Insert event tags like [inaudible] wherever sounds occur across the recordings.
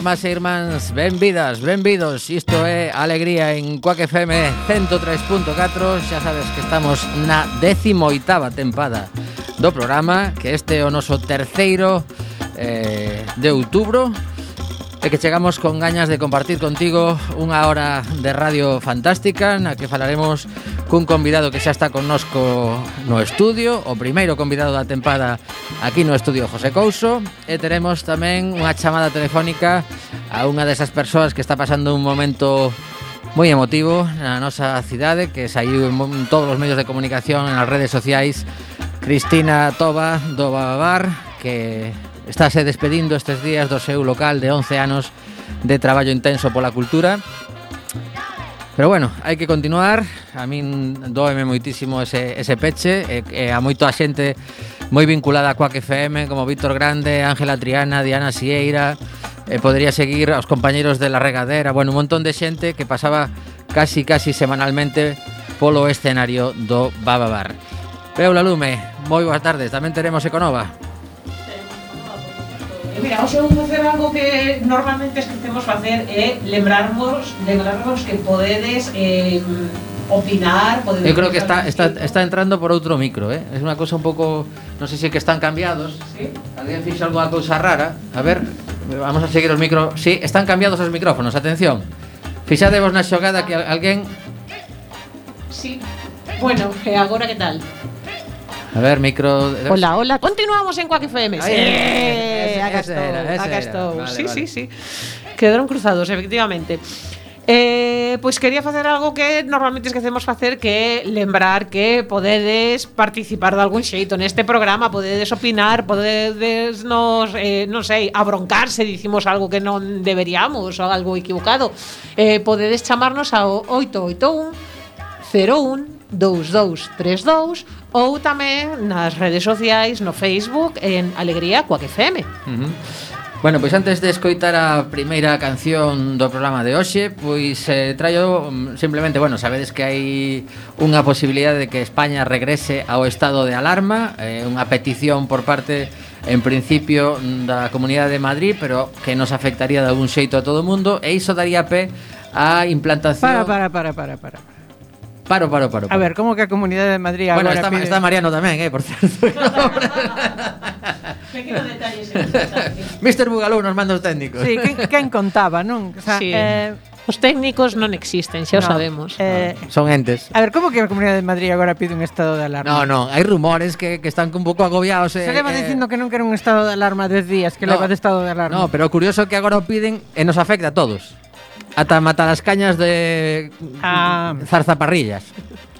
irmás e irmáns, benvidas, benvidos. Isto é Alegría en Coac FM 103.4 Xa sabes que estamos na 18ª tempada do programa Que este é o noso terceiro eh, de outubro. E que chegamos con gañas de compartir contigo unha hora de radio fantástica na que falaremos cun convidado que xa está connosco no estudio, o primeiro convidado da tempada aquí no estudio José Couso. E teremos tamén unha chamada telefónica a unha desas persoas que está pasando un momento moi emotivo na nosa cidade que saiu en todos os medios de comunicación nas redes sociais Cristina Toba do Bababar que estáse despedindo estes días do seu local de 11 anos de traballo intenso pola cultura. Pero bueno, hai que continuar. A min doeme moitísimo ese, ese peche e, e a moito a xente moi vinculada a Quack FM como Víctor Grande, Ángela Triana, Diana Sieira, e podría seguir aos compañeiros de la regadera, bueno, un montón de xente que pasaba casi casi semanalmente polo escenario do Bababar. Peula Lume, moi boas tardes, tamén teremos Econova. Mira, hoxe vou facer algo que normalmente esquecemos facer é lembrarvos, lembrarvos que podedes eh, opinar, podedes Eu creo que está, está, está entrando por outro micro, eh? Es unha cousa un pouco... Non sei se que están cambiados Sí? Alguén fixo algunha cousa rara A ver, vamos a seguir os micro Sí, están cambiados os micrófonos, atención Fixadevos na xogada que al- alguén Sí. Bueno, e agora que tal? A ver, micro... Hola, hola. Continuamos en Quack FM. Sí, eh, acá estou. Acá estou. Vale, sí, vale. sí, sí. Quedaron cruzados, efectivamente. Eh, pois quería facer algo que normalmente esquecemos facer que é lembrar que podedes participar de algún xeito neste programa, podedes opinar, podedes nos, eh, non sei, abroncar se dicimos algo que non deberíamos ou algo equivocado. Eh, podedes chamarnos ao 881 01 2232 ou tamén nas redes sociais, no Facebook, en Alegría Coac FM. Uh -huh. Bueno, pois antes de escoitar a primeira canción do programa de hoxe, pois eh, traio mm, simplemente, bueno, sabedes que hai unha posibilidade de que España regrese ao estado de alarma, eh, unha petición por parte en principio da Comunidade de Madrid, pero que nos afectaría de algún xeito a todo o mundo, e iso daría pé a implantación... Para, para, para, para, para. Paro, paro, paro, paro. A ver, como que a Comunidade de Madrid agora Bueno, está, pide... está Mariano tamén, eh, por certo. Pequeno [laughs] [laughs] detalle. Mr. Bugalou nos manda os técnicos. Sí, quen, quen contaba, non? O sea, sí. eh, Os técnicos non existen, xa no, o sabemos. Eh, Son entes. A ver, como que a Comunidade de Madrid agora pide un estado de alarma? No, no, hai rumores que, que están un pouco agobiados. Eh, Se leva eh, dicindo que non queren un estado de alarma 10 días, que no, leva de estado de alarma. No, pero o curioso é que agora o piden e nos afecta a todos. Ata Matalascañas de ah. Zarzaparrillas.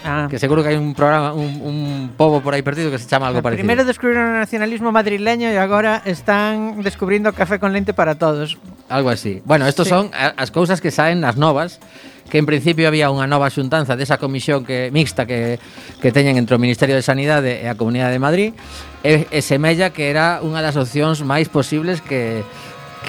Ah. Que seguro que hai un programa un, un pobo por aí perdido que se chama algo ah, parecido. Primeiro descubriron o nacionalismo madrileño e agora están descubrindo café con lente para todos. Algo así. Bueno, estos sí. son eh, as cousas que saen nas novas que en principio había unha nova xuntanza desa comisión que mixta que, que teñen entre o Ministerio de Sanidade e a Comunidade de Madrid e, e semella que era unha das opcións máis posibles que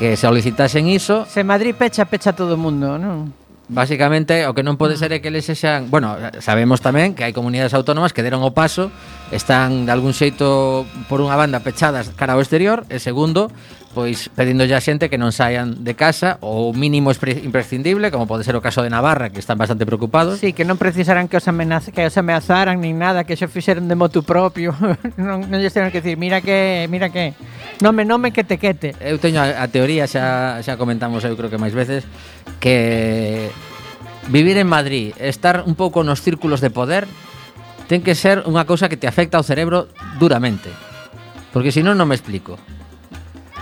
que solicitasen iso. Se Madrid pecha, pecha todo o mundo, non? Básicamente, o que non pode ser é que eles sexan... Bueno, sabemos tamén que hai comunidades autónomas que deron o paso, están de algún xeito por unha banda pechadas cara ao exterior, e segundo, pois pedindo a xente que non saian de casa ou mínimo imprescindible, como pode ser o caso de Navarra, que están bastante preocupados. Sí, que non precisaran que os, amenaz que os ameazaran nin nada, que xo fixeron de motu propio. [laughs] non, non lles teñen que decir, mira que, mira que, nome, nome que te quete. Eu teño a, a teoría, xa, xa comentamos eu creo que máis veces, que vivir en Madrid, estar un pouco nos círculos de poder, ten que ser unha cousa que te afecta ao cerebro duramente. Porque se non, non me explico.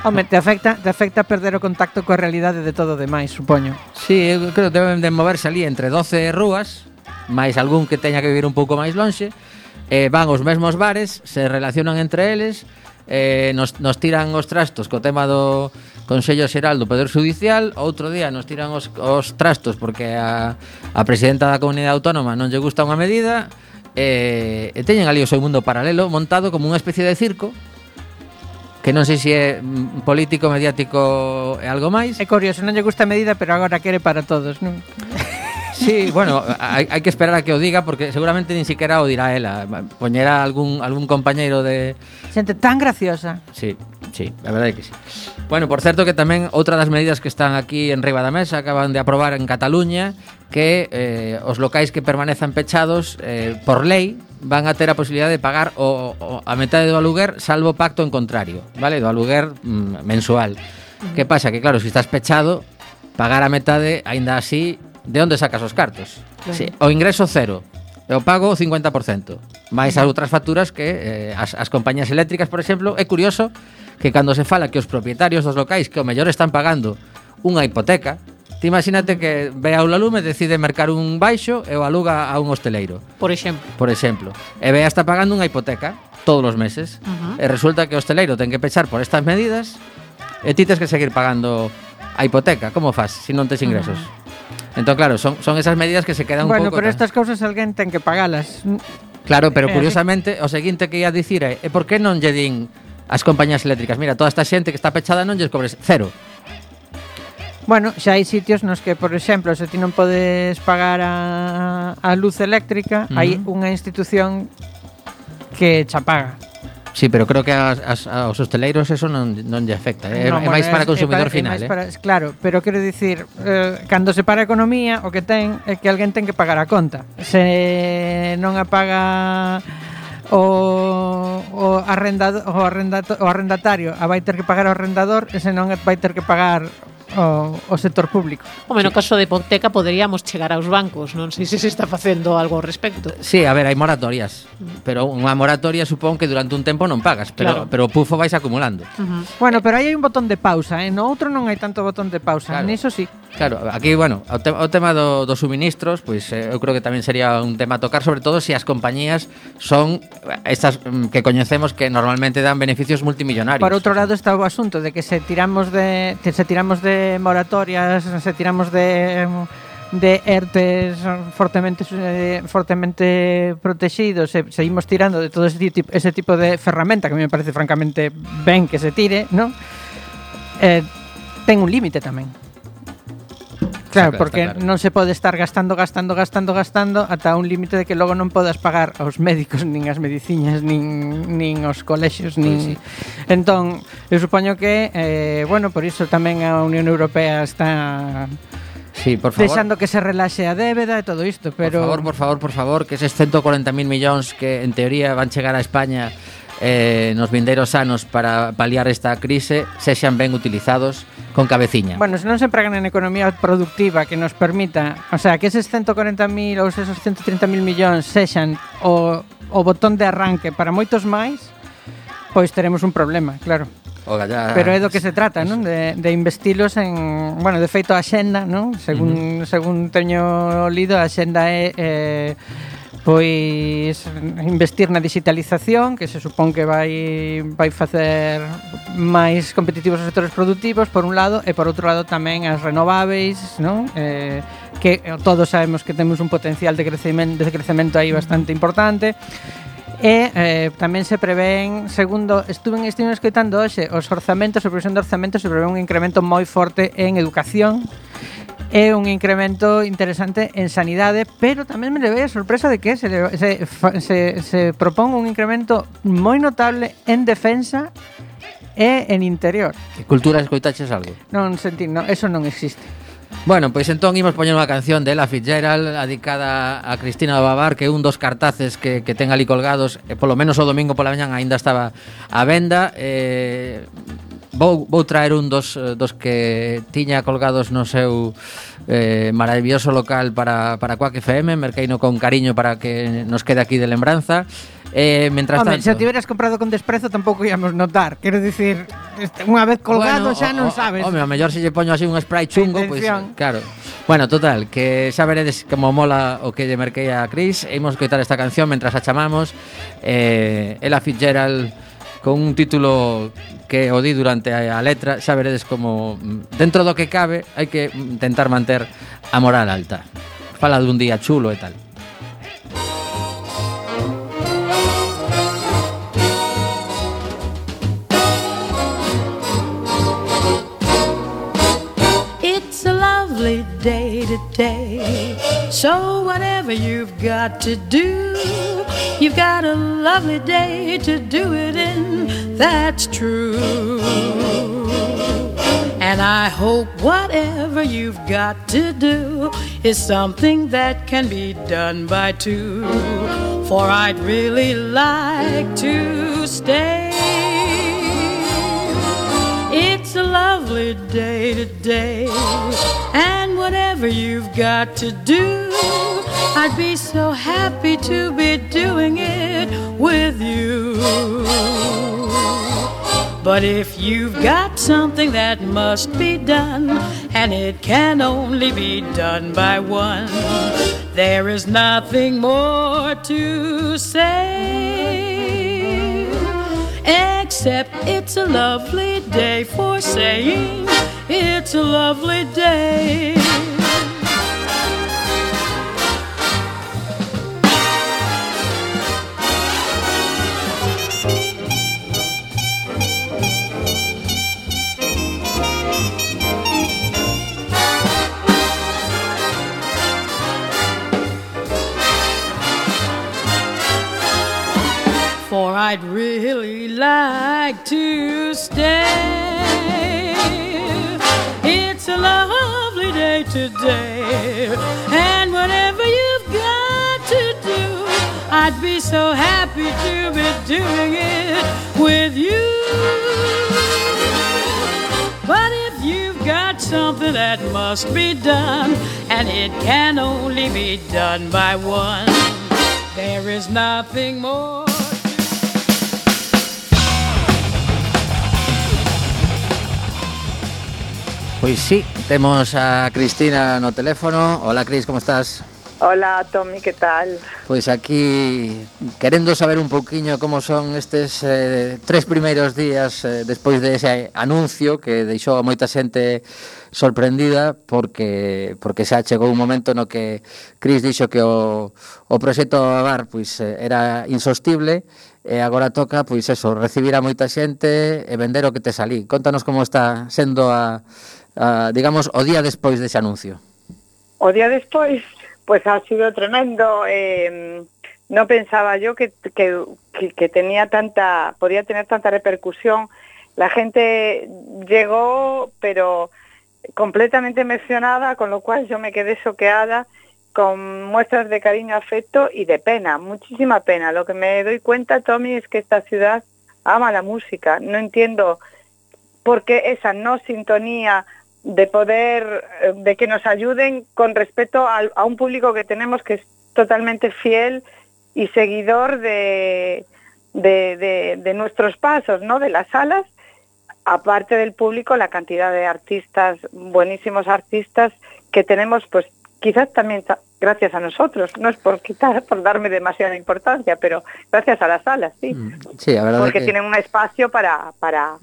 Home, te afecta, te afecta perder o contacto coa realidade de todo o demais, supoño. Sí, eu creo que deben de moverse ali entre 12 rúas, máis algún que teña que vivir un pouco máis lonxe, eh, van os mesmos bares, se relacionan entre eles, eh, nos, nos tiran os trastos co tema do Consello Xeral do Poder Judicial, outro día nos tiran os, os trastos porque a, a presidenta da Comunidade Autónoma non lle gusta unha medida, eh, e teñen ali o seu mundo paralelo montado como unha especie de circo, que non sei se é mm, político, mediático e algo máis. É curioso, non lle gusta a medida, pero agora quere para todos, non? [laughs] Sí, bueno, hai, hai que esperar a que o diga porque seguramente nin siquiera o dirá ela. Poñera algún algún compañeiro de Xente tan graciosa. Sí. Sí, a verdade que sí. Bueno, por certo que tamén outra das medidas que están aquí en riba da mesa acaban de aprobar en Cataluña que eh, os locais que permanezan pechados eh, por lei van a ter a posibilidade de pagar o, o, a metade do aluguer salvo pacto en contrario, vale? Do aluguer mm, mensual. Que pasa? Que claro, se si estás pechado, pagar a metade, aínda así, de onde sacas os cartos? Claro. Sí, o ingreso cero, e o pago o 50%. máis as outras facturas que eh, as, as compañías eléctricas, por exemplo, é curioso que cando se fala que os propietarios dos locais que o mellor están pagando unha hipoteca, Ti imagínate que ve a un alume decide mercar un baixo e o aluga a un hosteleiro. Por exemplo. Por exemplo. E ve está pagando unha hipoteca todos os meses. Uh -huh. E resulta que o hosteleiro ten que pechar por estas medidas e ti tens que seguir pagando a hipoteca. Como faz se si non tes ingresos? Uh -huh. Entón, claro, son, son esas medidas que se quedan bueno, un pouco... Bueno, pero estas cousas alguén ten que pagalas. Claro, pero eh, curiosamente o seguinte que ia dicir é, é por que non lle din as compañías eléctricas. Mira, toda esta xente que está pechada non lles cobres cero. Bueno, xa hai sitios nos que, por exemplo, se ti non podes pagar a, a luz eléctrica, uh -huh. hai unha institución que cha paga. Sí, pero creo que as, as, aos hosteleiros eso non, non lle afecta. Eh? No, é, bueno, máis para consumidor é, final. Eh? para, claro, pero quero dicir, eh, cando se para a economía, o que ten é que alguén ten que pagar a conta. Se non a paga o, o, arrendado, o, arrendato, o arrendatario a vai ter que pagar o arrendador e senón vai ter que pagar o, o sector público. Home, no caso de hipoteca poderíamos chegar aos bancos, non sei se se está facendo algo ao respecto. Sí, a ver, hai moratorias, pero unha moratoria supón que durante un tempo non pagas, pero claro. pero o pufo vais acumulando. Uh -huh. Bueno, pero aí hai un botón de pausa, eh? no outro non hai tanto botón de pausa, claro. niso sí. Claro, aquí, bueno, o, te, o tema do, dos suministros, pois eh, eu creo que tamén sería un tema a tocar, sobre todo se si as compañías son eh, estas mm, que coñecemos que normalmente dan beneficios multimillonarios. Por outro lado está o asunto de que se tiramos de se tiramos de moratorias, se tiramos de de ERTEs fortemente eh, fortemente protegidos, se, seguimos tirando de todo ese tipo, ese tipo de ferramenta que a mí me parece francamente ben que se tire, ¿no? Eh, ten un límite tamén. Claro, porque non se pode estar gastando, gastando, gastando, gastando ata un límite de que logo non podas pagar aos médicos, nin as mediciñas, nin, nin os colexios, pois nin... Sí. Entón, eu supoño que, eh, bueno, por iso tamén a Unión Europea está Sí, por favor. Deixando que se relaxe a débeda e todo isto, pero... Por favor, por favor, por favor, que eses 140.000 millóns que en teoría van chegar a España eh, nos vindeiros anos para paliar esta crise sexan ben utilizados con cabeciña. Bueno, se non se empregan en economía productiva que nos permita, o sea, que eses 140.000 ou esos 130.000 millóns sexan o, o botón de arranque para moitos máis, pois teremos un problema, claro. O. Pero é do que se trata, non? De, de investilos en... Bueno, de feito a xenda, non? Según, uh -huh. según teño lido, a xenda é... Eh, Pois investir na digitalización, que se supón que vai vai facer máis competitivos os sectores produtivos por un lado e por outro lado tamén as renováveis, non? Eh, que todos sabemos que temos un potencial de crecemento de crecemento aí bastante importante. E eh, tamén se prevén, segundo, estuve estive escoitando hoxe, os orzamentos, a previsión de orzamentos se prevé un incremento moi forte en educación É un incremento interesante en sanidade, pero tamén me levei a sorpresa de que se, le, se, se, se propón un incremento moi notable en defensa e en interior. Que cultura escoitaches algo? Non sentí, non, eso non existe. Bueno, pois entón imos poñer unha canción de Ella Fitzgerald Adicada a Cristina Babar Que un dos cartaces que, que ten ali colgados e Polo menos o domingo pola mañan aínda estaba a venda eh, vou, vou traer un dos, eh, dos que tiña colgados no seu eh, maravilloso local para, para Quack FM, merqueino con cariño para que nos quede aquí de lembranza. Eh, mentras Home, tanto... se o tiveras comprado con desprezo tampouco íamos notar. Quero dicir, unha vez colgado bueno, xa non o, sabes. Home, a mellor se lle poño así un spray chungo pois, pues, Claro. Bueno, total, que xa veredes como mola o que lle merquei a Cris. Imos coitar esta canción mentras a chamamos. Eh, Ella Fitzgerald con un título que o di durante a, letra, xa veredes como mm, dentro do que cabe hai que intentar manter a moral alta. Fala dun día chulo e tal. It's a lovely day today. So, whatever you've got to do, you've got a lovely day to do it in. That's true. And I hope whatever you've got to do is something that can be done by two. For I'd really like to stay. It's a lovely day today, and whatever you've got to do, I'd be so happy to be doing it with you. But if you've got something that must be done, and it can only be done by one, there is nothing more to say. Except it's a lovely day for saying it's a lovely day. I'd really like to stay. It's a lovely day today, and whatever you've got to do, I'd be so happy to be doing it with you. But if you've got something that must be done, and it can only be done by one, there is nothing more. Pois sí, temos a Cristina no teléfono. Hola Cris, como estás? Hola Tommy, que tal? Pois aquí querendo saber un pouquiño como son estes eh, tres primeiros días eh, despois de ese anuncio que deixou a moita xente sorprendida porque porque xa chegou un momento no que Cris dixo que o, o proxecto Avar pois, eh, era insostible e agora toca pois eso, recibir a moita xente e vender o que te salí. Contanos como está sendo a a digamos o día despois dese anuncio. O día despois, pues ha sido tremendo. eh, no pensaba yo que, que, tenía tanta, podía tener tanta repercusión. La gente llegó, pero completamente emocionada, con lo cual yo me quedé choqueada con muestras de cariño, afecto y de pena, muchísima pena. Lo que me doy cuenta, Tommy, es que esta ciudad ama la música. No entiendo por qué esa no sintonía de poder, eh, de que nos ayuden con respecto al- a, un público que tenemos que es totalmente fiel y seguidor de, de, de- de nuestros pasos, ¿no? De las salas, aparte del público, la cantidad de artistas, buenísimos artistas que tenemos, pues quizás también ta- gracias a nosotros, no es por quitar, por darme demasiada importancia, pero gracias a las salas, sí, Sí, a verdade porque que... tienen un espacio para, para,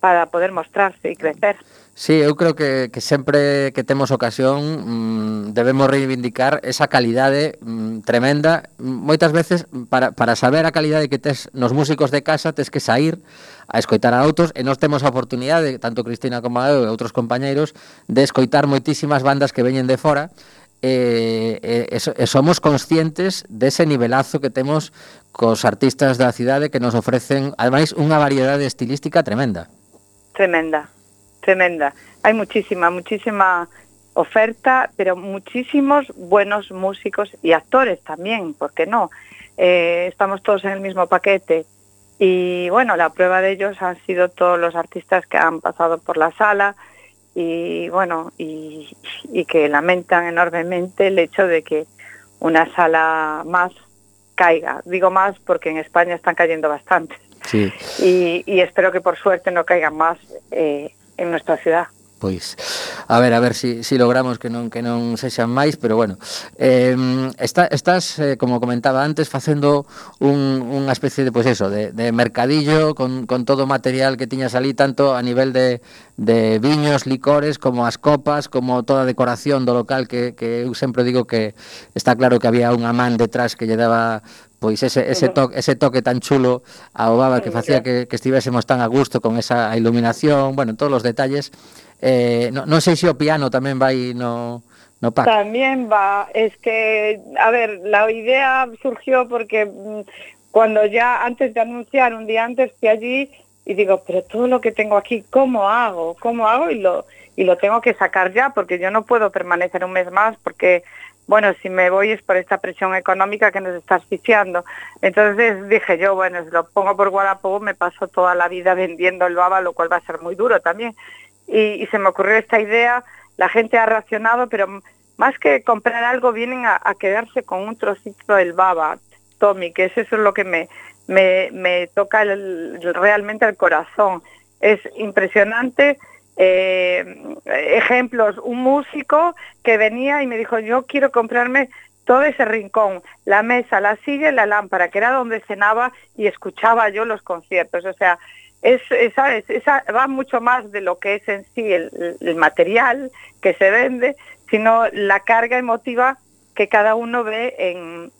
para poder mostrarse y crecer. Sí, eu creo que, que sempre que temos ocasión mm, debemos reivindicar esa calidade mm, tremenda. Moitas veces, para, para saber a calidade que tes nos músicos de casa, tes que sair a escoitar a outros e nós temos a oportunidade, tanto Cristina como eu e outros compañeiros, de escoitar moitísimas bandas que veñen de fora e, e, e somos conscientes dese nivelazo que temos cos artistas da cidade que nos ofrecen, ademais, unha variedade estilística tremenda. Tremenda, tremenda. Hay muchísima, muchísima oferta, pero muchísimos buenos músicos y actores también, ¿por qué no? Eh, estamos todos en el mismo paquete. Y bueno, la prueba de ellos han sido todos los artistas que han pasado por la sala y bueno, y, y que lamentan enormemente el hecho de que una sala más caiga. Digo más porque en España están cayendo bastante Sí. y, y espero que por suerte no caigan más eh, en nuestra ciudad. Pois, a ver, a ver si, si logramos que non que non sexan máis, pero bueno. Eh, está, estás, eh, como comentaba antes, facendo un, unha especie de, pois pues eso, de, de mercadillo con, con todo o material que tiñas ali, tanto a nivel de, de viños, licores, como as copas, como toda a decoración do local, que, que eu sempre digo que está claro que había unha man detrás que lle daba pois ese, ese, toque, ese toque tan chulo ao baba que facía que, que estivésemos tan a gusto con esa iluminación, bueno, todos os detalles. Eh, no, non sei se o piano tamén vai no, no pack. También va, es que, a ver, la idea surgió porque mm, cuando ya antes de anunciar, un día antes fui allí y digo, pero todo lo que tengo aquí, ¿cómo hago? ¿Cómo hago? Y lo, y lo tengo que sacar ya porque yo no puedo permanecer un mes más porque, bueno, si me voy es por esta presión económica que nos está asfixiando. Entonces dije yo, bueno, si lo pongo por Wallapop me paso toda la vida vendiendo el baba, lo cual va a ser muy duro también. Y, se me ocurrió esta idea, la gente ha reaccionado, pero más que comprar algo vienen a, quedarse con un trocito del baba, Tommy, que es eso es lo que me, me, me toca realmente el corazón. Es impresionante. Eh, ejemplos, un músico que venía y me dijo, yo quiero comprarme todo ese rincón, la mesa, la silla y la lámpara, que era donde cenaba y escuchaba yo los conciertos. O sea, es. Esa va mucho más de lo que es en sí el, el material que se vende, sino la carga emotiva que cada uno ve en,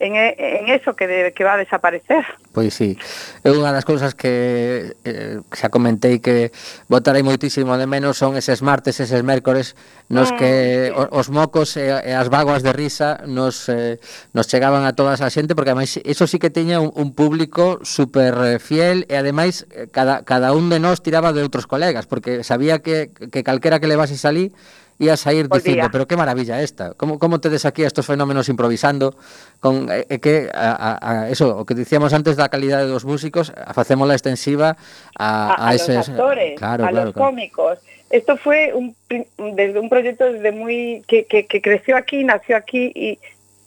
en, en eso que, de, que va a desaparecer. Pois sí, é unha das cousas que eh, xa comentei que votarei moitísimo de menos son eses martes, eses mércores nos mm, que sí. os mocos e, e as vaguas de risa nos, eh, nos chegaban a toda esa xente porque ademais eso sí que teña un, un público super eh, fiel e ademais eh, cada, cada un de nós tiraba de outros colegas porque sabía que, que calquera que levases ali ibas a ir Volvía. pero que maravilla esta. Como como tedes aquí a estos fenómenos improvisando con eh, eh, que a, a, a eso, o que dicíamos antes da calidade dos músicos, a facémola extensiva a, a, a los actores, claro, a claro, los claro. cómicos. Esto fue un, desde un proyecto desde muy que, que, que creció aquí, nació aquí y,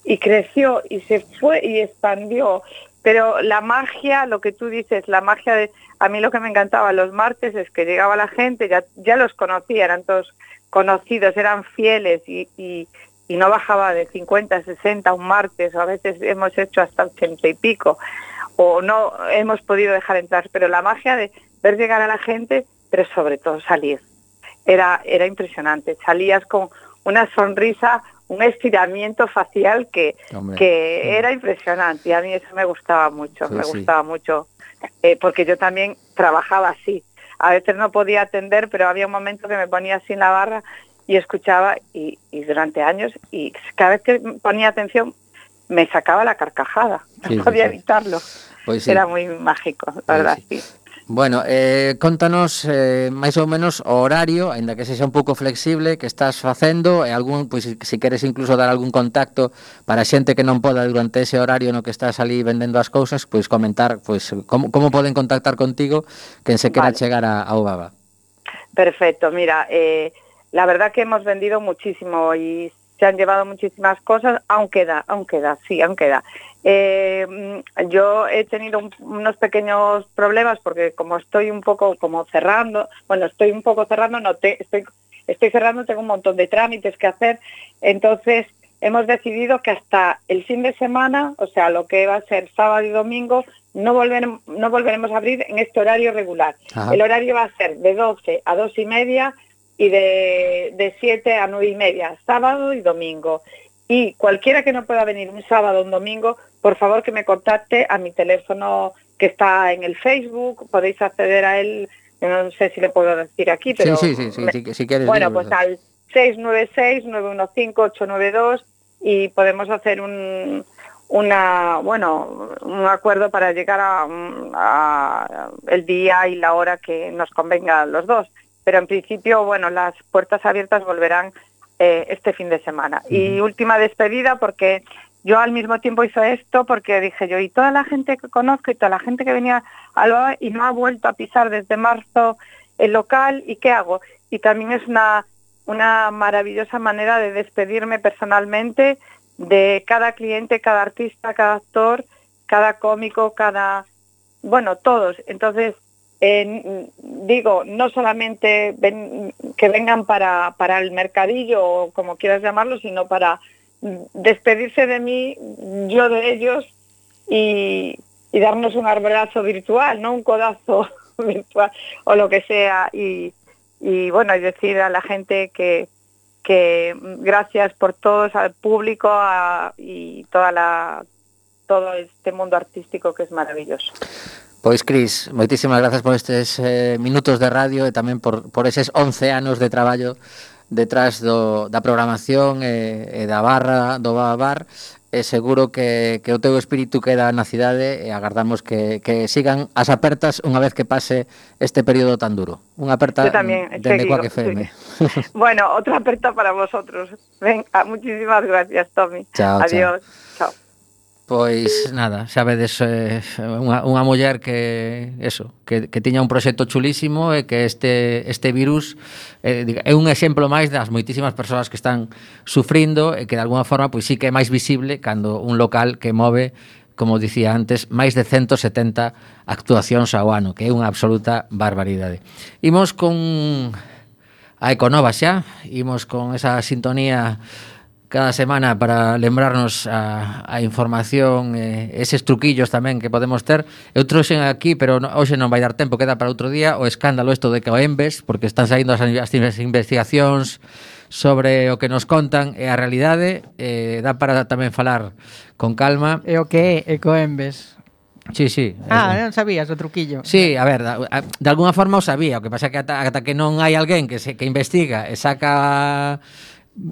y creció y se fue y expandió. Pero la magia, lo que tú dices, la magia de a mí lo que me encantaba los martes es que llegaba la gente, ya, ya los conocía, eran todos conocidos, eran fieles y, y, y no bajaba de 50, 60 un martes, o a veces hemos hecho hasta 80 y pico, o no hemos podido dejar entrar, pero la magia de ver llegar a la gente, pero sobre todo salir, era, era impresionante, salías con una sonrisa, un estiramiento facial que, Hombre. que era impresionante y a mí eso me gustaba mucho, Sí, me sí. gustaba mucho, eh, porque yo también trabajaba así. A veces no podía atender, pero había un momento que me ponía en la barra y escuchaba y, y durante años y cada vez que ponía atención me sacaba la carcajada, [laughs] no Sí, podía sí. evitarlo. Sí. Era muy mágico, la verdad, sí. sí. Bueno, eh, contanos eh, máis ou menos o horario, aínda que sexa un pouco flexible, que estás facendo e algún, pois, se queres incluso dar algún contacto para xente que non poda durante ese horario no que estás ali vendendo as cousas, pois comentar pois, como, como poden contactar contigo quen se quera vale. chegar a, ao Baba. Perfecto, mira, eh, la verdad que hemos vendido muchísimo y se han llevado muchísimas cosas, aún queda, aún queda, sí, aún queda. Eh, mm, yo he tenido un- unos pequeños problemas porque como estoy un poco como cerrando, bueno, estoy un poco cerrando, no te, estoy, estoy cerrando, tengo un montón de trámites que hacer, entonces hemos decidido que hasta el fin de semana, o sea, lo que va a ser sábado y domingo, no, volveremos, no volveremos a abrir en este horario regular. Ajá. El horario va a ser de 12 a 2 y media y de, de 7 a 9 y media, sábado y domingo. Y cualquiera que no pueda venir un sábado o un domingo, por favor que me contacte a mi teléfono que está en el Facebook, podéis acceder a él, no sé si le puedo decir aquí, pero sí, sí, sí, sí, me- si, si quieres bueno, pues al 696-915-892 y podemos hacer un, una, bueno, un acuerdo para llegar a, a el día y la hora que nos convenga a los dos. Pero en principio, bueno, las puertas abiertas volverán eh, este fin de semana. Y última despedida porque yo al mismo tiempo hice esto porque dije yo, y toda la gente que conozco y toda la gente que venía al BABA y no ha vuelto a pisar desde marzo el local, ¿y qué hago? Y también es una, una maravillosa manera de despedirme personalmente de cada cliente, cada artista, cada actor, cada cómico, cada, bueno, todos. Entonces, digo, no solamente que vengan para, para el mercadillo o como quieras llamarlo, sino para despedirse de mí, yo de ellos y, darnos un abrazo virtual, no un codazo [laughs] virtual o lo que sea. Y, y bueno, y decir a la gente que, que gracias por todos, al público a- y toda la todo este mundo artístico que es maravilloso. Pois, Cris, moitísimas grazas por estes eh, minutos de radio e tamén por, por eses 11 anos de traballo detrás do, da programación e, e da barra do Bar e seguro que, que o teu espírito queda na cidade e agardamos que, que sigan as apertas unha vez que pase este período tan duro. Unha aperta Yo tamén, dende Coac FM. Sí. bueno, outra aperta para vosotros. Venga, ah, muchísimas gracias, Tommy. Chao, Adiós. Chao. Pois nada, sabedes eh, unha, unha muller que eso, que, que tiña un proxecto chulísimo e que este, este virus eh, é un exemplo máis das moitísimas persoas que están sufrindo e que de alguna forma pois sí que é máis visible cando un local que move como dicía antes, máis de 170 actuacións ao ano, que é unha absoluta barbaridade. Imos con a Econova xa, imos con esa sintonía cada semana para lembrarnos a, a información e eh, eses truquillos tamén que podemos ter. Eu trouxen aquí, pero no, hoxe non vai dar tempo, queda para outro día, o escándalo isto de Coembes, porque están saindo as, as investigacións sobre o que nos contan e a realidade, eh, dá para tamén falar con calma. E o que é Coembes? Sí, sí. Ah, eso. non sabías o truquillo. Sí, a ver, da, a, de alguna forma o sabía, o que pasa que ata, ata que non hai alguén que se que investiga e saca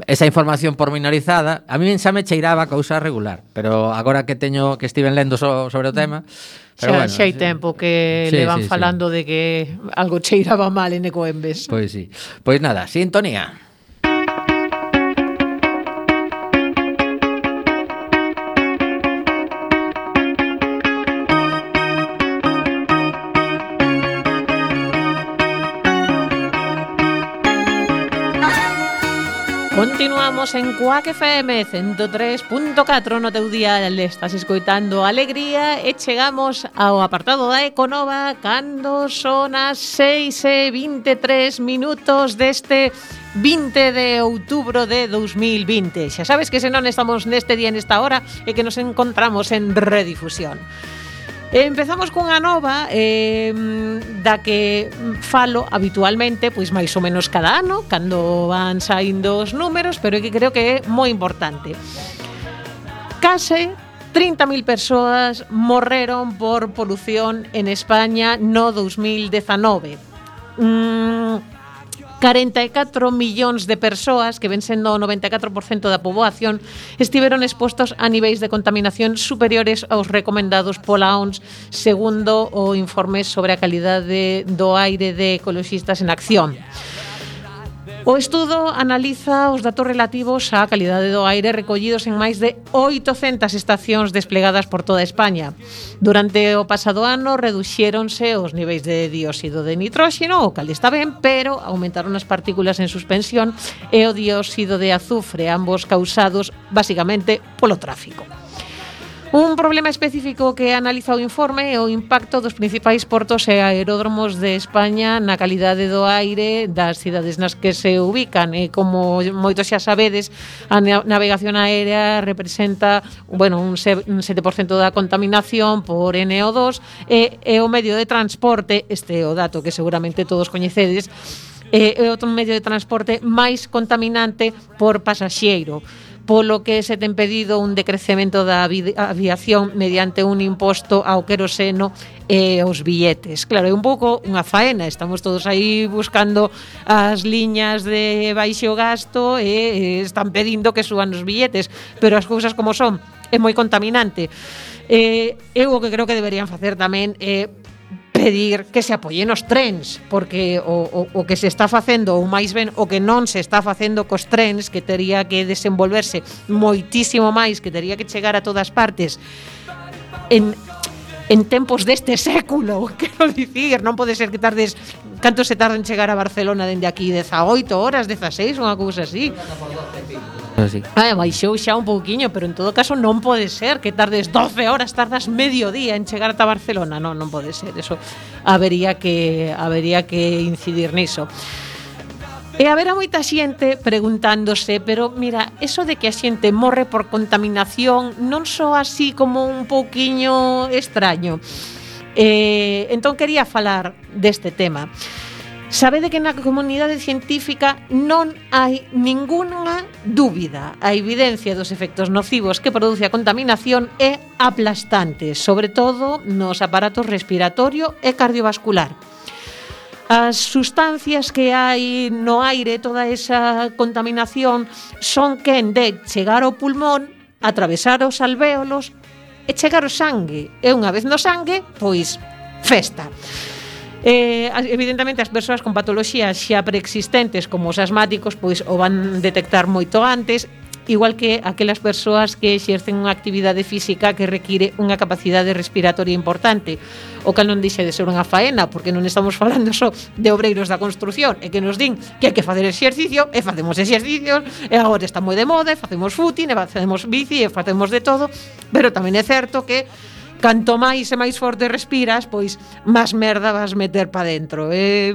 esa información pormenorizada, a mí xa me cheiraba cousa regular, pero agora que teño que estiven lendo so, sobre o tema, pero xa, bueno, xa hai tempo que sí, le van sí, falando sí. de que algo cheiraba mal en Ecoembes. Pois sí. Pois nada, sintonía. Continuamos en Cuac FM 103.4 no teu día le estás escoitando Alegría e chegamos ao apartado da Econova cando son as 6 e 23 minutos deste 20 de outubro de 2020. Xa sabes que se non estamos neste día nesta hora e que nos encontramos en redifusión. Eh, empezamos cunha nova eh, da que falo habitualmente, pois máis ou menos cada ano, cando van saindo os números, pero que creo que é moi importante. Case 30.000 persoas morreron por polución en España no 2019. Mm, 44 millóns de persoas, que ven sendo o 94% da poboación, estiveron expostos a niveis de contaminación superiores aos recomendados pola OMS, segundo o informe sobre a calidade do aire de ecologistas en acción. O estudo analiza os datos relativos á calidade do aire recollidos en máis de 800 estacións desplegadas por toda España. Durante o pasado ano reduxéronse os niveis de dióxido de nitróxeno, o cal está ben, pero aumentaron as partículas en suspensión e o dióxido de azufre, ambos causados basicamente polo tráfico. Un problema específico que analiza o informe é o impacto dos principais portos e aeródromos de España na calidade do aire das cidades nas que se ubican. E como moitos xa sabedes, a navegación aérea representa bueno, un 7% da contaminación por NO2 e, e o medio de transporte, este é o dato que seguramente todos coñecedes, é outro medio de transporte máis contaminante por pasaxeiro polo que se ten pedido un decrecemento da aviación mediante un imposto ao queroseno e os billetes. Claro, é un pouco unha faena, estamos todos aí buscando as liñas de baixo gasto e están pedindo que suban os billetes, pero as cousas como son, é moi contaminante. Eh, eu o que creo que deberían facer tamén é eh, pedir que se apoyen os trens, porque o, o, o que se está facendo, ou máis ben, o que non se está facendo cos trens, que tería que desenvolverse moitísimo máis, que tería que chegar a todas partes, en en tempos deste século, [laughs] quero dicir, non pode ser que tardes canto se tarda en chegar a Barcelona dende aquí 18 horas, 16, unha cousa así. Así. Ah, baixou xa un pouquiño, pero en todo caso non pode ser que tardes 12 horas, tardas medio día en chegar ata Barcelona. Non, non pode ser, eso habería que habería que incidir niso. E haberá moita xente preguntándose, pero mira, eso de que a xente morre por contaminación non só así como un pouquiño extraño. Eh, entón quería falar deste tema. Sabede que na comunidade científica non hai ningunha dúbida. A evidencia dos efectos nocivos que produce a contaminación é aplastante, sobre todo nos aparatos respiratorio e cardiovascular. As sustancias que hai no aire, toda esa contaminación, son quen de chegar ao pulmón, atravesar os alvéolos e chegar ao sangue. E unha vez no sangue, pois festa. Eh, evidentemente as persoas con patoloxías xa preexistentes como os asmáticos pois o van detectar moito antes igual que aquelas persoas que exercen unha actividade física que require unha capacidade respiratoria importante, o cal non dixe de ser unha faena, porque non estamos falando só de obreiros da construción, e que nos din que hai que facer exercicio, e facemos exercicios, e agora está moi de moda, e facemos footing, e facemos bici, e facemos de todo, pero tamén é certo que canto máis e máis forte respiras, pois máis merda vas meter pa dentro. Eh,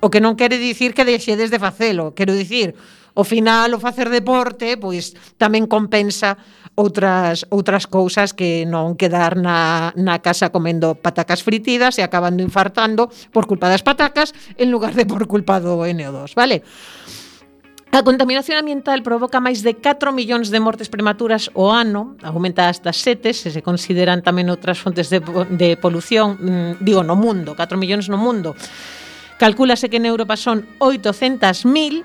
o que non quere dicir que deixedes de facelo, quero dicir, ao final o facer deporte pois tamén compensa outras outras cousas que non quedar na, na casa comendo patacas fritidas e acabando infartando por culpa das patacas en lugar de por culpa do NO2, vale? A contaminación ambiental provoca máis de 4 millóns de mortes prematuras ao ano, aumenta hasta 7, se se consideran tamén outras fontes de, de polución, mm, digo, no mundo, 4 millóns no mundo. Calcúlase que en Europa son 800.000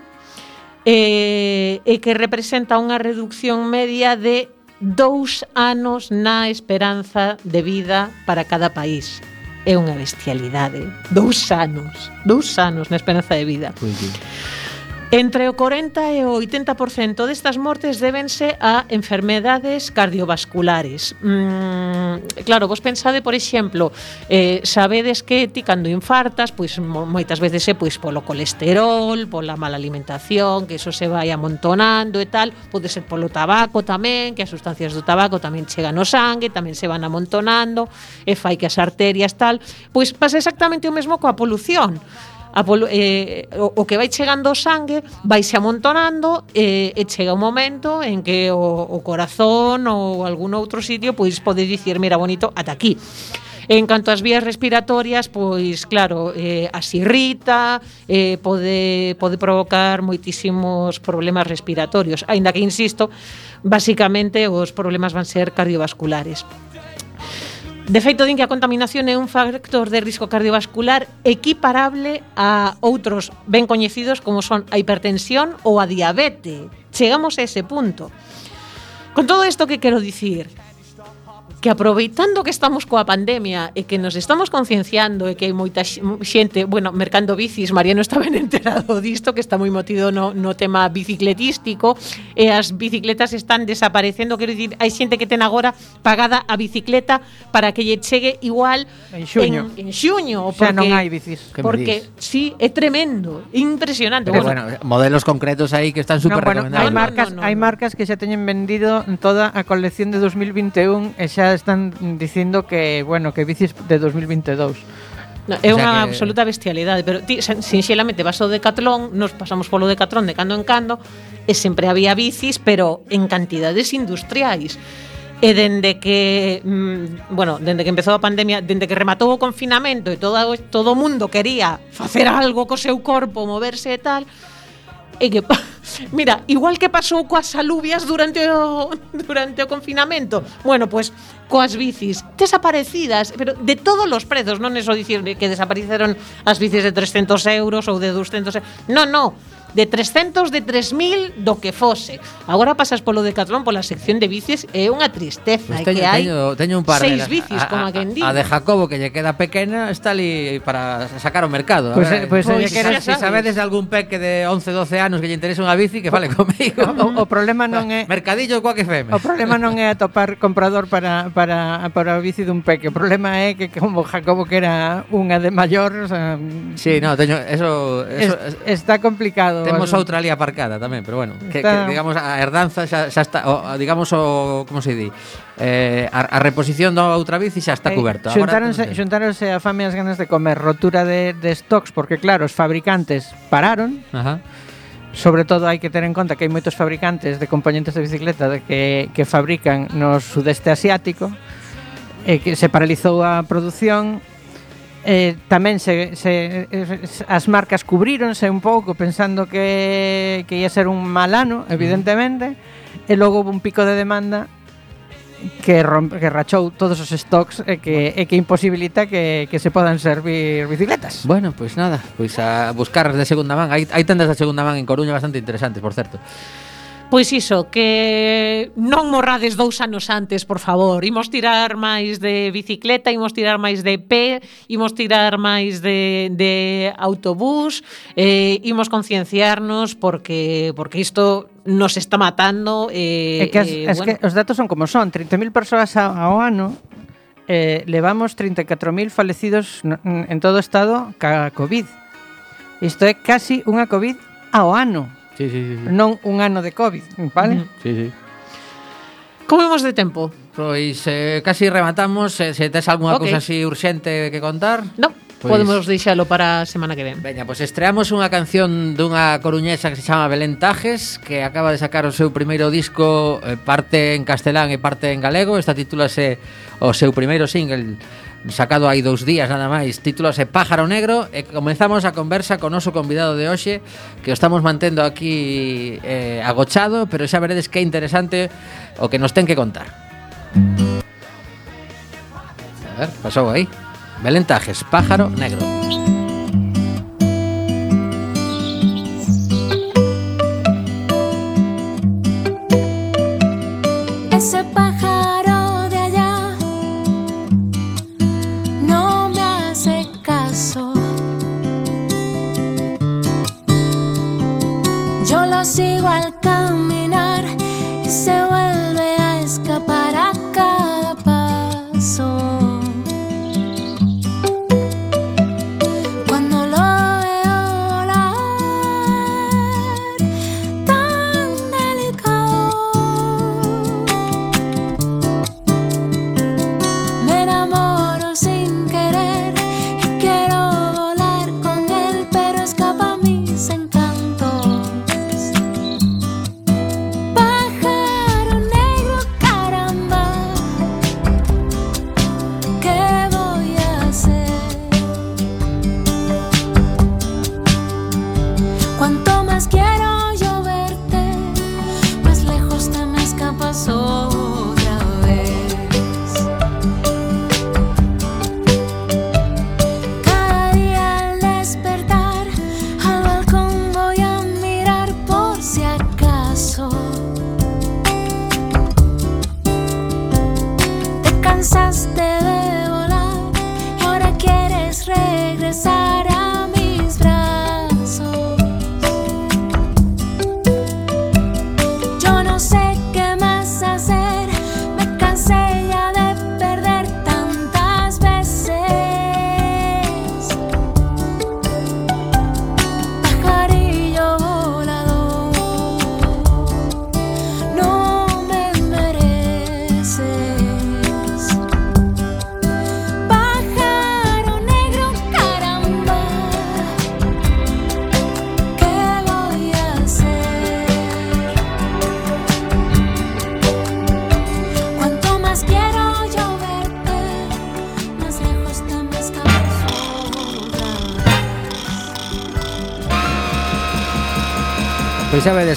eh, e que representa unha reducción media de dous anos na esperanza de vida para cada país. É unha bestialidade. Dous anos. Dous anos na esperanza de vida. Pois Entre o 40 e o 80% destas mortes débense a enfermedades cardiovasculares. Mm, claro, vos pensade, por exemplo, eh, sabedes que ti cando infartas, pois moitas veces é pois polo colesterol, pola mala alimentación, que eso se vai amontonando e tal, pode ser polo tabaco tamén, que as sustancias do tabaco tamén chegan ao sangue, tamén se van amontonando, e fai que as arterias tal, pois pasa exactamente o mesmo coa polución a eh, o, o que vai chegando o sangue vaise amontonando eh, e chega un momento en que o, o corazón ou algún outro sitio pois pode dicir, mira, bonito, ata aquí. En canto ás vías respiratorias, pois claro, eh, as irrita, eh, pode, pode provocar moitísimos problemas respiratorios, aínda que insisto, basicamente os problemas van ser cardiovasculares. De feito, din que a contaminación é un factor de risco cardiovascular equiparable a outros ben coñecidos como son a hipertensión ou a diabete. Chegamos a ese punto. Con todo isto que quero dicir, que aproveitando que estamos coa pandemia e que nos estamos concienciando e que hai moita xente, bueno, mercando bicis, Mariano está ben enterado disto, que está moi motido no, no tema bicicletístico, e as bicicletas están desaparecendo, quero dicir, hai xente que ten agora pagada a bicicleta para que lle chegue igual en xuño, en, en xuño porque, xa non hai bicis. Porque sí, é tremendo, impresionante. Pero, bueno, bueno, modelos concretos aí que están super no, bueno, recomendables. Hai marcas, no, no, no, hai marcas que xa teñen vendido toda a colección de 2021 e xa están dicindo que, bueno, que bicis de 2022. No, é unha que... absoluta bestialidade, pero ti sinxelamente vas ao Decathlon, nos pasamos polo Decathlon de cando en cando e sempre había bicis, pero en cantidades industriais. E dende que, mm, bueno, dende que empezou a pandemia, dende que rematou o confinamento e todo todo o mundo quería facer algo co seu corpo, moverse e tal, E que, [laughs] mira, igual que pasou coas alubias durante o, [laughs] durante o confinamento Bueno, pues, coas bicis Desaparecidas, pero de todos os prezos Non é só dicir que desapareceron as bicis de 300 euros ou de 200 euros Non, non, de 300, de 3000, do que fose. Agora pasas polo Decathlon pola sección de bicis e é unha tristeza, pues teño, que hai teño, teño un par seis de, bicis, a, como a, quen di. A de Jacobo que lle queda pequena está ali para sacar ao mercado. Pois pues, pues, pues, eh, quere, se sabedes de algún peque de 11, 12 anos que lle interesa unha bici que fale comigo. O, o problema non é Mercadillo coa que feme. O problema non é atopar comprador para para para o bici dun peque. O problema é que como Jacobo que era unha de maior, o eh, sea, Sí, no, teño, eso, eso es, está complicado Temos outra ali aparcada tamén, pero bueno, que, que digamos a herdanza xa, xa está, o, digamos o como se di, eh, a, a reposición da outra bici xa está eh, cuberta. Eh, xuntáronse, Agora, xuntáronse a fame as ganas de comer rotura de, de stocks porque claro, os fabricantes pararon. Ajá. Sobre todo hai que ter en conta que hai moitos fabricantes de componentes de bicicleta de que, que fabrican no sudeste asiático e eh, que se paralizou a produción Eh, tamén se, se, as marcas cubríronse un pouco pensando que, que ia ser un mal ano, evidentemente, e logo un pico de demanda que, rompe, que rachou todos os stocks e que, e que imposibilita que, que se podan servir bicicletas. Bueno, pois pues nada, pois a buscar de segunda man. Hai, hai tendas de segunda man en Coruña bastante interesantes, por certo. Pois iso, que non morrades dous anos antes, por favor. Imos tirar máis de bicicleta, imos tirar máis de pé, imos tirar máis de, de autobús, eh, imos concienciarnos porque porque isto nos está matando. Eh, é que, as, eh, es que os datos son como son, 30.000 persoas ao ano eh, levamos 34.000 falecidos en todo o estado ca COVID. Isto é casi unha COVID ao ano. Sí, sí, sí. Non un ano de COVID, vale? Sí, sí. Como vemos de tempo? Pois eh, casi rematamos, eh, se tes algunha okay. cousa así urxente que contar. Non. Pois... Podemos deixalo para a semana que ven. Veña, pois estreamos unha canción dunha coruñesa que se chama Belén Tajes, que acaba de sacar o seu primeiro disco, eh, parte en castelán e parte en galego. Esta titúlase o seu primeiro single sacado hai dous días nada máis, titúlase Pájaro Negro e comenzamos a conversa con noso convidado de hoxe, que o estamos mantendo aquí eh, agochado, pero xa veredes que é interesante o que nos ten que contar. A ver, pasou aí. Belentajes, Pájaro Negro. Ese pájaro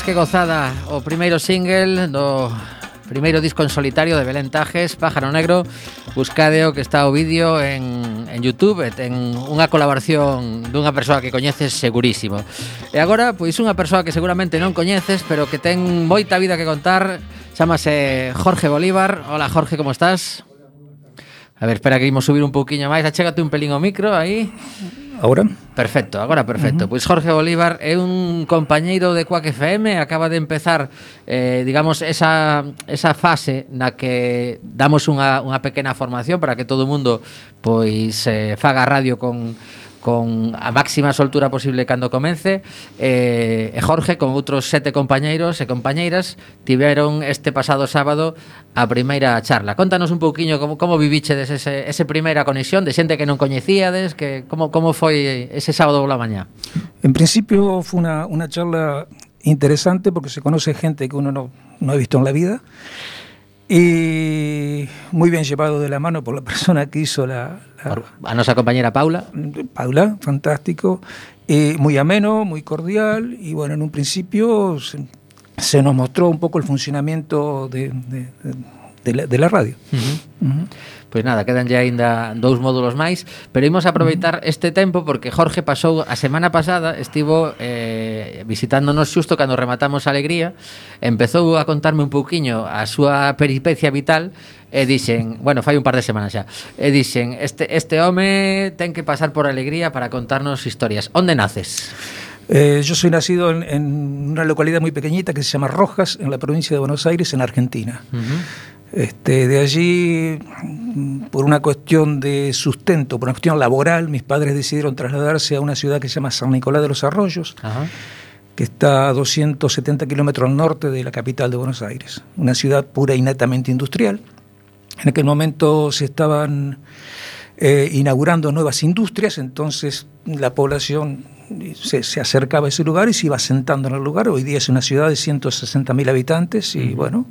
que gozada o primeiro single do primeiro disco en solitario de Belén Tajes, Pájaro Negro. Buscadeo que está o vídeo en, en Youtube, ten unha colaboración dunha persoa que coñeces segurísimo. E agora, pois unha persoa que seguramente non coñeces, pero que ten moita vida que contar, chamase Jorge Bolívar. Hola Jorge, como estás? A ver, espera que imos subir un pouquiño máis, achégate un pelín o micro aí. Agora? Perfecto, agora perfecto. Uh -huh. Pois Jorge Bolívar é un compañeiro de Quack FM, acaba de empezar eh, digamos esa, esa fase na que damos unha, unha pequena formación para que todo o mundo pois eh, faga radio con con a máxima soltura posible cando comence eh, e Jorge con outros sete compañeiros e compañeiras tiveron este pasado sábado a primeira charla. Contanos un pouquiño como, como vivichedes ese, ese primeira conexión de xente que non coñecíades, que como, como foi ese sábado pola mañá? En principio foi unha, unha charla interesante porque se conoce gente que uno no, no ha visto en la vida y muy bien llevado de la mano por la persona que hizo la... la a nuestra compañera Paula. Paula, fantástico, eh, muy ameno, muy cordial y bueno, en un principio se, se nos mostró un poco el funcionamiento de, de, de, la, radio. Uh -huh. Uh -huh. Pois nada, quedanlle aínda dous módulos máis, pero imos aproveitar este tempo porque Jorge pasou a semana pasada, estivo eh, visitándonos xusto cando rematamos a alegría, empezou a contarme un pouquiño a súa peripecia vital e dixen, bueno, fai un par de semanas xa, e dixen, este, este home ten que pasar por alegría para contarnos historias. Onde naces? Eh, yo soy nacido en, en, una localidad muy pequeñita que se llama Rojas, en la provincia de Buenos Aires, en Argentina. Uh -huh. Este, de allí, por una cuestión de sustento, por una cuestión laboral, mis padres decidieron trasladarse a una ciudad que se llama San Nicolás de los Arroyos, Ajá. que está a 270 kilómetros al norte de la capital de Buenos Aires. Una ciudad pura y netamente industrial. En aquel momento se estaban eh, inaugurando nuevas industrias, entonces la población se, se, acercaba a ese lugar y se iba sentando en el lugar. Hoy día es una ciudad de 160.000 habitantes y bueno,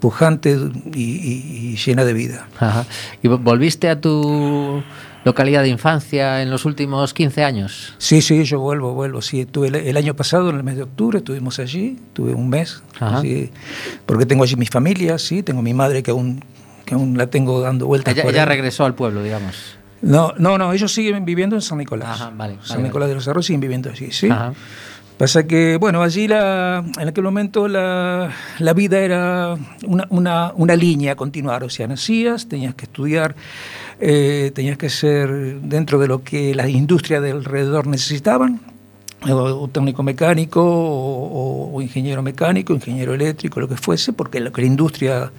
pujante y, y, y, llena de vida. Ajá. ¿Y volviste a tu localidad de infancia en los últimos 15 años? Sí, sí, yo vuelvo, vuelvo. Sí, tuve el, el año pasado, en el mes de octubre, estuvimos allí, tuve un mes, sí, porque tengo allí mi familia, sí, tengo mi madre que aún, que aún la tengo dando vueltas. Ella, ella regresó al pueblo, digamos. No, no, no, ellos siguen viviendo en San Nicolás. Ajá, vale, San vale, Nicolás vale. de los Arroyos siguen viviendo allí, sí. Ajá. Pasa que, bueno, allí la, en aquel momento la, la vida era una, una, una, línea a continuar, o sea, nacías, tenías que estudiar, eh, tenías que ser dentro de lo que las industrias de alrededor necesitaban, o, o técnico mecánico, o, o, ingeniero mecánico, ingeniero eléctrico, lo que fuese, porque lo que la industria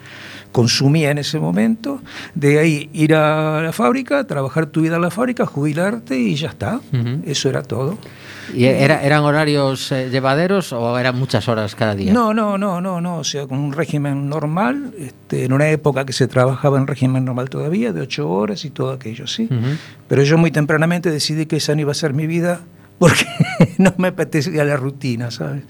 consumía en ese momento, de ahí ir a la fábrica, trabajar tu vida en la fábrica, jubilarte y ya está, uh -huh. eso era todo. ¿Y era, eran horarios eh, llevaderos o eran muchas horas cada día? No, no, no, no, no, o sea, con un régimen normal, este, en una época que se trabajaba en régimen normal todavía, de ocho horas y todo aquello, sí. Uh -huh. Pero yo muy tempranamente decidí que esa no iba a ser mi vida porque [laughs] no me apetecía la rutina, ¿sabes?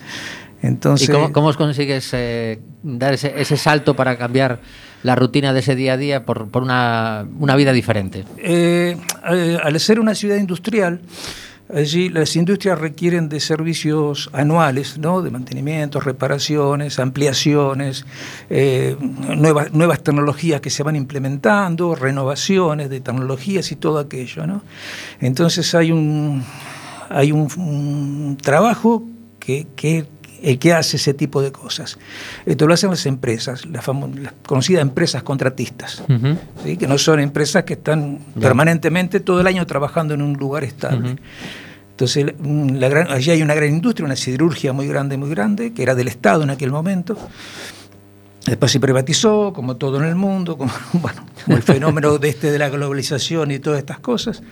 Entonces, ¿Y cómo, cómo consigues eh, dar ese, ese, salto para cambiar la rutina de ese día a día por, por una, una, vida diferente? Eh, al ser una ciudad industrial, allí las industrias requieren de servicios anuales, ¿no? de mantenimiento, reparaciones, ampliaciones, eh, nuevas, nuevas tecnologías que se van implementando, renovaciones de tecnologías y todo aquello. ¿no? Entonces hay un, hay un, un trabajo que, que el que hace ese tipo de cosas. Esto lo hacen las empresas, las, las conocidas empresas contratistas, uh -huh. ¿sí? que no son empresas que están yeah. permanentemente todo el año trabajando en un lugar estable. Uh -huh. Entonces, la gran, allí hay una gran industria, una siderurgia muy grande, muy grande, que era del Estado en aquel momento. Después se privatizó, como todo en el mundo, como, [laughs] bueno, como el fenómeno de, este, de la globalización y todas estas cosas.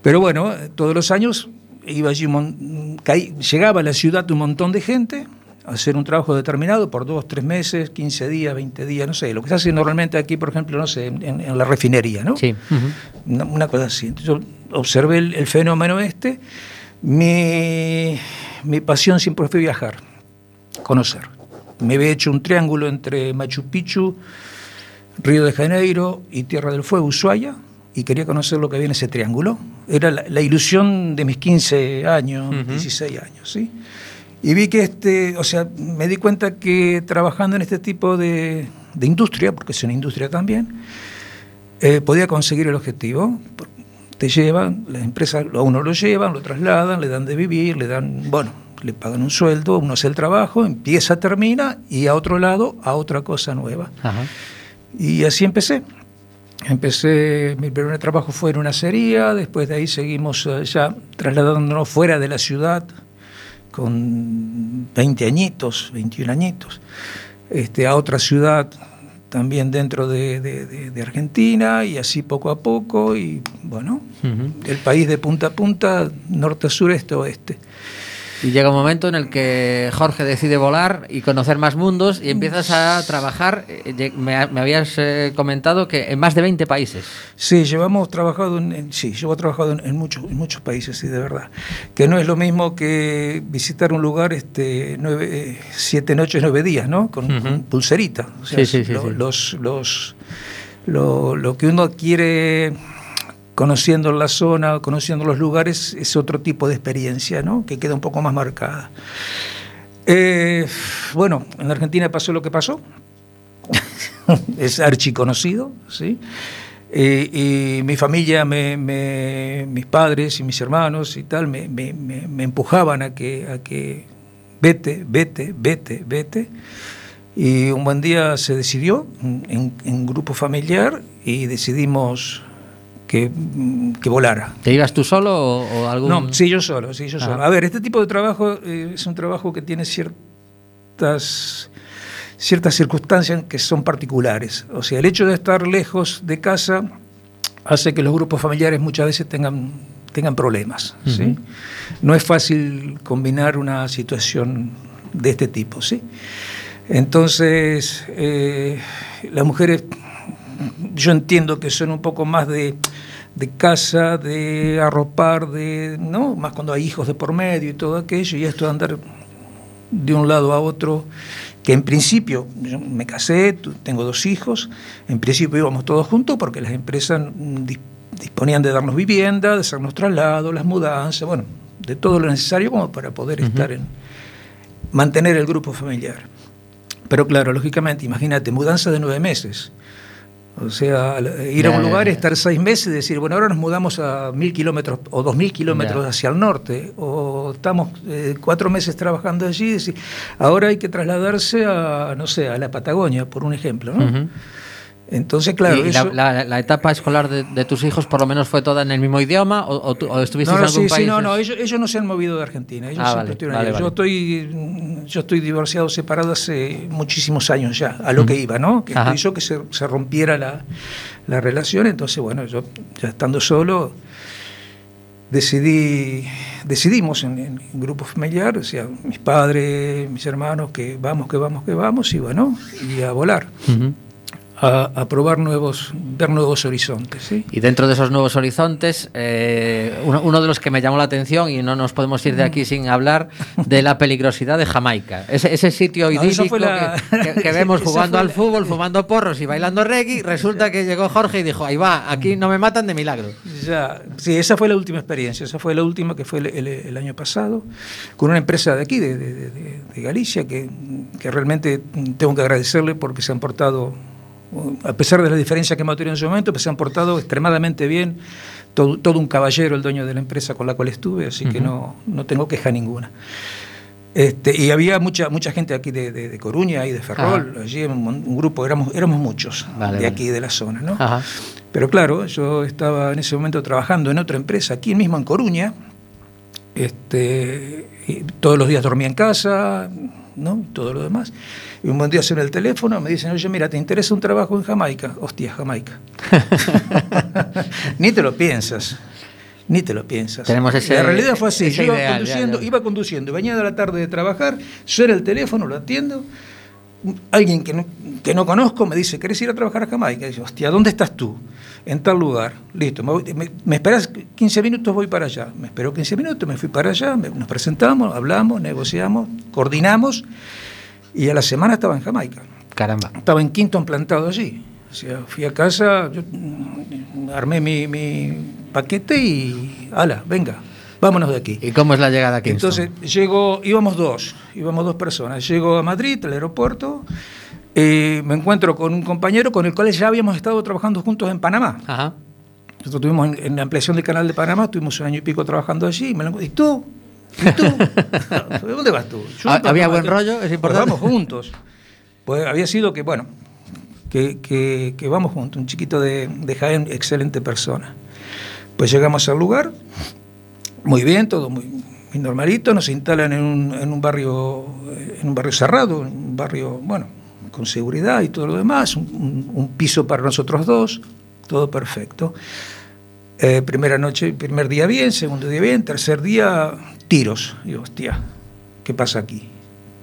Pero bueno, todos los años iba allí, llegaba a la ciudad un montón de gente a hacer un trabajo determinado por dos, tres meses, 15 días, 20 días, no sé, lo que se hace normalmente aquí, por ejemplo, no sé, en, en la refinería, ¿no? Sí. Uh -huh. una, una, cosa así. Entonces yo observé el, el fenómeno este, mi, mi, pasión siempre fue viajar, conocer. Me había hecho un triángulo entre Machu Picchu, Río de Janeiro y Tierra del Fuego, Ushuaia, y quería conocer lo que había en ese triángulo. Era la, la ilusión de mis 15 años, uh -huh. 16 años, ¿sí? Y vi que, este, o sea, me di cuenta que trabajando en este tipo de, de industria, porque es una industria también, eh, podía conseguir el objetivo. Te llevan, las empresas a uno lo llevan, lo trasladan, le dan de vivir, le dan, bueno, le pagan un sueldo, uno hace el trabajo, empieza, termina y a otro lado a otra cosa nueva. Ajá. Y así empecé. Empecé, mi primer trabajo fue en una acería, después de ahí seguimos eh, ya trasladándonos fuera de la ciudad con 20 añitos, 21 añitos, este, a otra ciudad también dentro de, de- de- de Argentina y así poco a poco y bueno, el país de punta a punta, norte, sur, este, oeste. Y llega un momento en el que Jorge decide volar y conocer más mundos y empiezas a trabajar, eh, lle- me, me habías eh, comentado que en más de 20 países. Sí, llevamos trabajado en, en- sí, llevo trabajado en, en muchos, en muchos países, sí, de verdad. Que no es lo mismo que visitar un lugar este, nueve, eh, siete noches, nueve días, ¿no? Con, con pulserita. O sea, Sí, sí, sí, lo, sí. Los, los, lo, lo que uno quiere conociendo la zona, conociendo los lugares, es otro tipo de experiencia, ¿no? Que queda un poco más marcada. Eh, bueno, en Argentina pasó lo que pasó. [laughs] es archiconocido, ¿sí? Eh, y mi familia, me- mis padres y mis hermanos y tal, me- me empujaban a que, a que vete, vete, vete, vete. Y un buen día se decidió en, en grupo familiar y decidimos que, que volara. ¿Te ibas tú solo o, o algún...? No, sí, yo solo, sí, yo Ajá. solo. A ver, este tipo de trabajo eh, es un trabajo que tiene ciertas ciertas circunstancias que son particulares. O sea, el hecho de estar lejos de casa hace que los grupos familiares muchas veces tengan, tengan problemas. ¿sí? No es fácil combinar una situación de este tipo. ¿sí? Entonces, eh, las mujeres, yo entiendo que son un poco más de, de casa, de arropar, de, ¿no? más cuando hay hijos de por medio y todo aquello, y esto de andar de un lado a otro, que en principio, yo me casé, tengo dos hijos, en principio íbamos todos juntos porque las empresas mm, dis- disponían de darnos vivienda, de hacernos traslados, las mudanzas, bueno, de todo lo necesario como para poder estar en, mantener el grupo familiar. Pero claro, lógicamente, imagínate, mudanza de nueve meses. O sea, al- ir a un lugar, estar seis meses y decir, bueno, ahora nos mudamos a mil kilómetros o dos mil kilómetros hacia el norte, o estamos eh, cuatro meses trabajando allí, y decir, ahora hay que trasladarse a, no sé, a la Patagonia, por un ejemplo, ¿no? Entonces, claro, ¿Y la, eso... la- la etapa escolar de, de tus hijos por lo menos fue toda en el mismo idioma o, o o estuviste No, en algún sí, país? sí, no, no, ellos, ellos no se han movido de Argentina, ellos Ah, siempre vale, estuvieron vale, allá. Yo vale. estoy, yo estoy divorciado, separado hace muchísimos años ya, a lo que iba, ¿no? Que Ajá. hizo que se, se rompiera la, la relación, entonces, bueno, yo ya estando solo decidí, decidimos en, en grupo familiar, o sea, mis padres, mis hermanos, que vamos, que vamos, que vamos, y bueno, y a volar, Ujú. A, a probar nuevos, ver nuevos horizontes, ¿sí? Y dentro de esos nuevos horizontes, eh, uno, uno de los que me llamó la atención, y no nos podemos ir de aquí sin hablar, de la peligrosidad de Jamaica. Ese, ese sitio No, idílico fue la- que, que- que [laughs] vemos jugando al la- fútbol, fumando porros y bailando reggae, resulta que llegó Jorge y dijo, ahí va, aquí no me matan de milagro. Ya, sí, esa fue la última experiencia, esa fue la última que fue el, el- el año pasado, con una empresa de aquí, de, de- de- de Galicia, que, que realmente tengo que agradecerle porque se han portado, a pesar de las diferencias que hemos tenido en su momento, pues se han portado extremadamente bien, todo, todo un caballero el dueño de la empresa con la cual estuve, así que no, no tengo queja ninguna. Este, y había mucha mucha gente aquí de, de- de Coruña y de Ferrol, allí un, un grupo, éramos, éramos muchos Vale, de vale. aquí, de la zona, ¿no? Ajá. Pero claro, yo estaba en ese momento trabajando en otra empresa, aquí mismo en Coruña. Este, todos los días dormía en casa, ¿no? Todo lo demás. Y un buen día suena el teléfono, me dicen, oye, mira, ¿te interesa un trabajo en Jamaica? Hostia, Jamaica. [laughs] Ni te lo piensas. Ni te lo piensas. Tenemos ese- La realidad fue así. Yo iba ideal, ya, conduciendo, ya. iba conduciendo, venía de la tarde de trabajar, suena el teléfono, lo atiendo. Alguien que no, que no conozco me dice, ¿querés ir a trabajar a Jamaica? Y yo, hostia, ¿dónde estás tú? En tal lugar. Listo, me, voy- me- me esperas 15 minutos, voy para allá. Me esperó 15 minutos, me fui para allá, me- nos presentamos, hablamos, negociamos, coordinamos y a la semana estaba en Jamaica. Caramba. Estaba en Quinton plantado allí. O sea, fui a casa, yo, mm, armé mi, mi paquete y, ala, venga, vámonos de aquí. ¿Y cómo es la llegada aquí? Entonces llego, íbamos dos, íbamos dos personas. Llego a Madrid, al aeropuerto, y me encuentro con un compañero con el cual ya habíamos estado trabajando juntos en Panamá. Ajá. Nosotros estuvimos en, en la ampliación del canal de Panamá, estuvimos un año y pico trabajando allí. Y, me lo ¿y tú? ¿Y tú? [laughs] ¿De dónde vas tú? Yo Ah, ¿había buen rollo? Es importante. Pues vamos juntos. Pues había sido que, bueno, que, que- que vamos juntos. Un chiquito de, de Jaén, excelente persona. Pues llegamos al lugar, muy bien, todo muy, muy normalito. Nos instalan en un, en un barrio eh, en un barrio cerrado, un barrio, bueno, con seguridad y todo lo demás. Un, piso para nosotros dos, todo perfecto. Eh, primera noche, primer día bien, segundo día bien, tercer día tiros. Digo, hostia, ¿qué pasa aquí?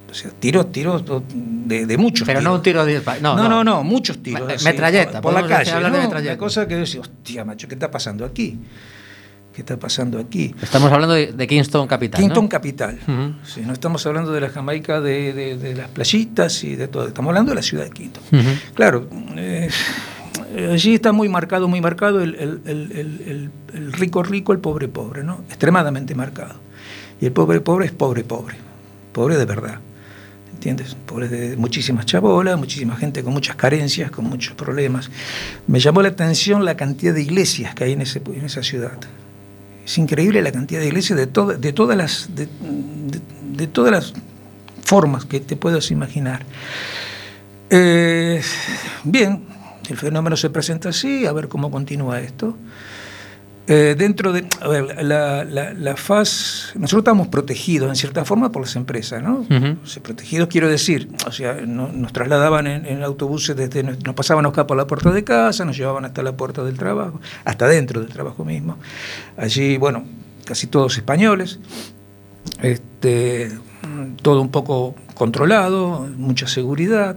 O sea, tiros, tiros de, de muchos. Pero no un tiro de No, No, no, no, no, muchos tiros. Me- así, metralleta, Por, por la calle. hablar de ¿no? metralleta. Una cosa que decís, hostia, macho, ¿qué está pasando aquí? ¿Qué está pasando aquí? Estamos hablando de, de Kingston Capital. Quinton ¿no? Capital. Ujú. Sí, no estamos hablando de la Jamaica, de, de- de las playitas y de todo. Estamos hablando de la ciudad de Quinton. Ujú. Claro, eh, allí está muy marcado, muy marcado el- el- el- el rico rico, el pobre pobre, ¿no? Extremadamente marcado. Y el pobre pobre es pobre pobre, pobre de verdad. ¿Entiendes? Pobre de muchísimas chabolas, muchísima gente con muchas carencias, con muchos problemas. Me llamó la atención la cantidad de iglesias que hay en, ese, en esa ciudad. Es increíble la cantidad de iglesias de, to- de, todas, las, de, de- todas las formas que te puedas imaginar. Eh, bien, el fenómeno se presenta así, a ver cómo continúa esto. Eh, dentro de, a ver, la, la- la faz, nosotros estamos protegidos en cierta forma por las empresas, ¿no? Ujú. O sea, protegidos quiero decir, o sea, no- nos trasladaban en, en autobuses desde, nos nos pasaban acá por la puerta de casa, nos llevaban hasta la puerta del trabajo, hasta dentro del trabajo mismo. Allí, bueno, casi todos españoles, este, todo un poco controlado, mucha seguridad.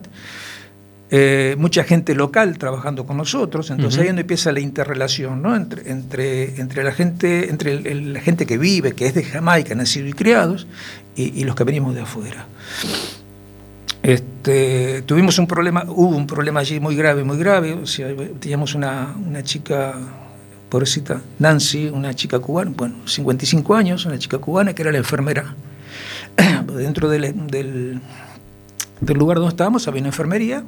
Eh, mucha gente local trabajando con nosotros, entonces Ujú. ahí es donde empieza la interrelación, ¿no? Entre, entre, entre la gente, entre el- el- la gente que vive, que es de Jamaica, nacidos y criados, y, y los que venimos de afuera. Este, tuvimos un problema, hubo un problema allí muy grave, muy grave. O sea, teníamos una, una chica, pobrecita, Nancy, una chica cubana, bueno, 55 años, una chica cubana que era la enfermera. [clears throat] Dentro del, del, del lugar donde estábamos había una enfermería,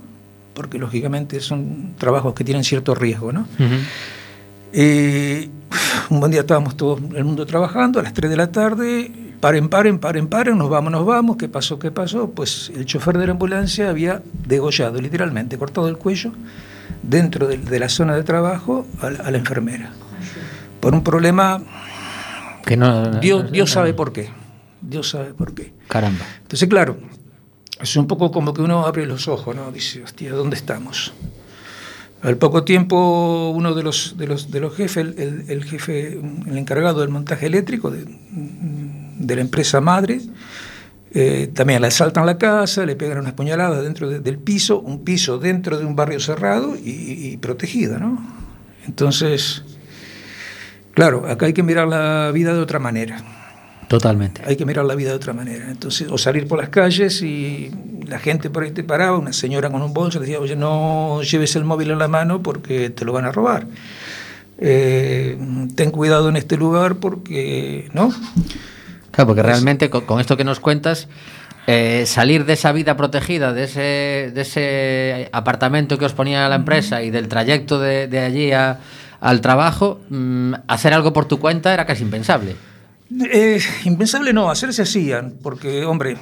porque lógicamente son trabajos que tienen cierto riesgo, ¿no? Ujú. Y un buen día estábamos todo el mundo trabajando, a las 3 de la tarde, paren, paren, paren, paren, nos vamos, nos vamos, ¿qué pasó, qué pasó? Pues el chofer de la ambulancia había degollado, literalmente, cortado el cuello dentro de, de la zona de trabajo a la, a la enfermera. Por un problema, Que no, Dios, Dios sabe por qué, Dios sabe por qué. Caramba. Entonces, claro, es un poco como que uno abre los ojos, ¿no? Dice, hostia, ¿dónde estamos? Al poco tiempo, uno de los, de los, de los jefes, el, el- jefe, el encargado del montaje eléctrico de, la empresa madre, eh, también le asaltan la casa, le pegan unas puñaladas dentro de- del piso, un piso dentro de un barrio cerrado y, y protegido, ¿no? Entonces, claro, acá hay que mirar la vida de otra manera Totalmente. hay que mirar la vida de otra manera. Entonces, o salir por las calles y la gente por ahí te paraba, una señora con un bolso decía, oye, no lleves el móvil en la mano porque te lo van a robar. Eh, ten cuidado en este lugar porque, ¿no? Claro, porque realmente con, con esto que nos cuentas, eh, salir de esa vida protegida, de ese, de ese apartamento que os ponía la empresa y del trayecto de, de allí a- al trabajo, mm, hacer algo por tu cuenta era casi impensable. Eh, impensable no, hacer se hacían, porque, hombre,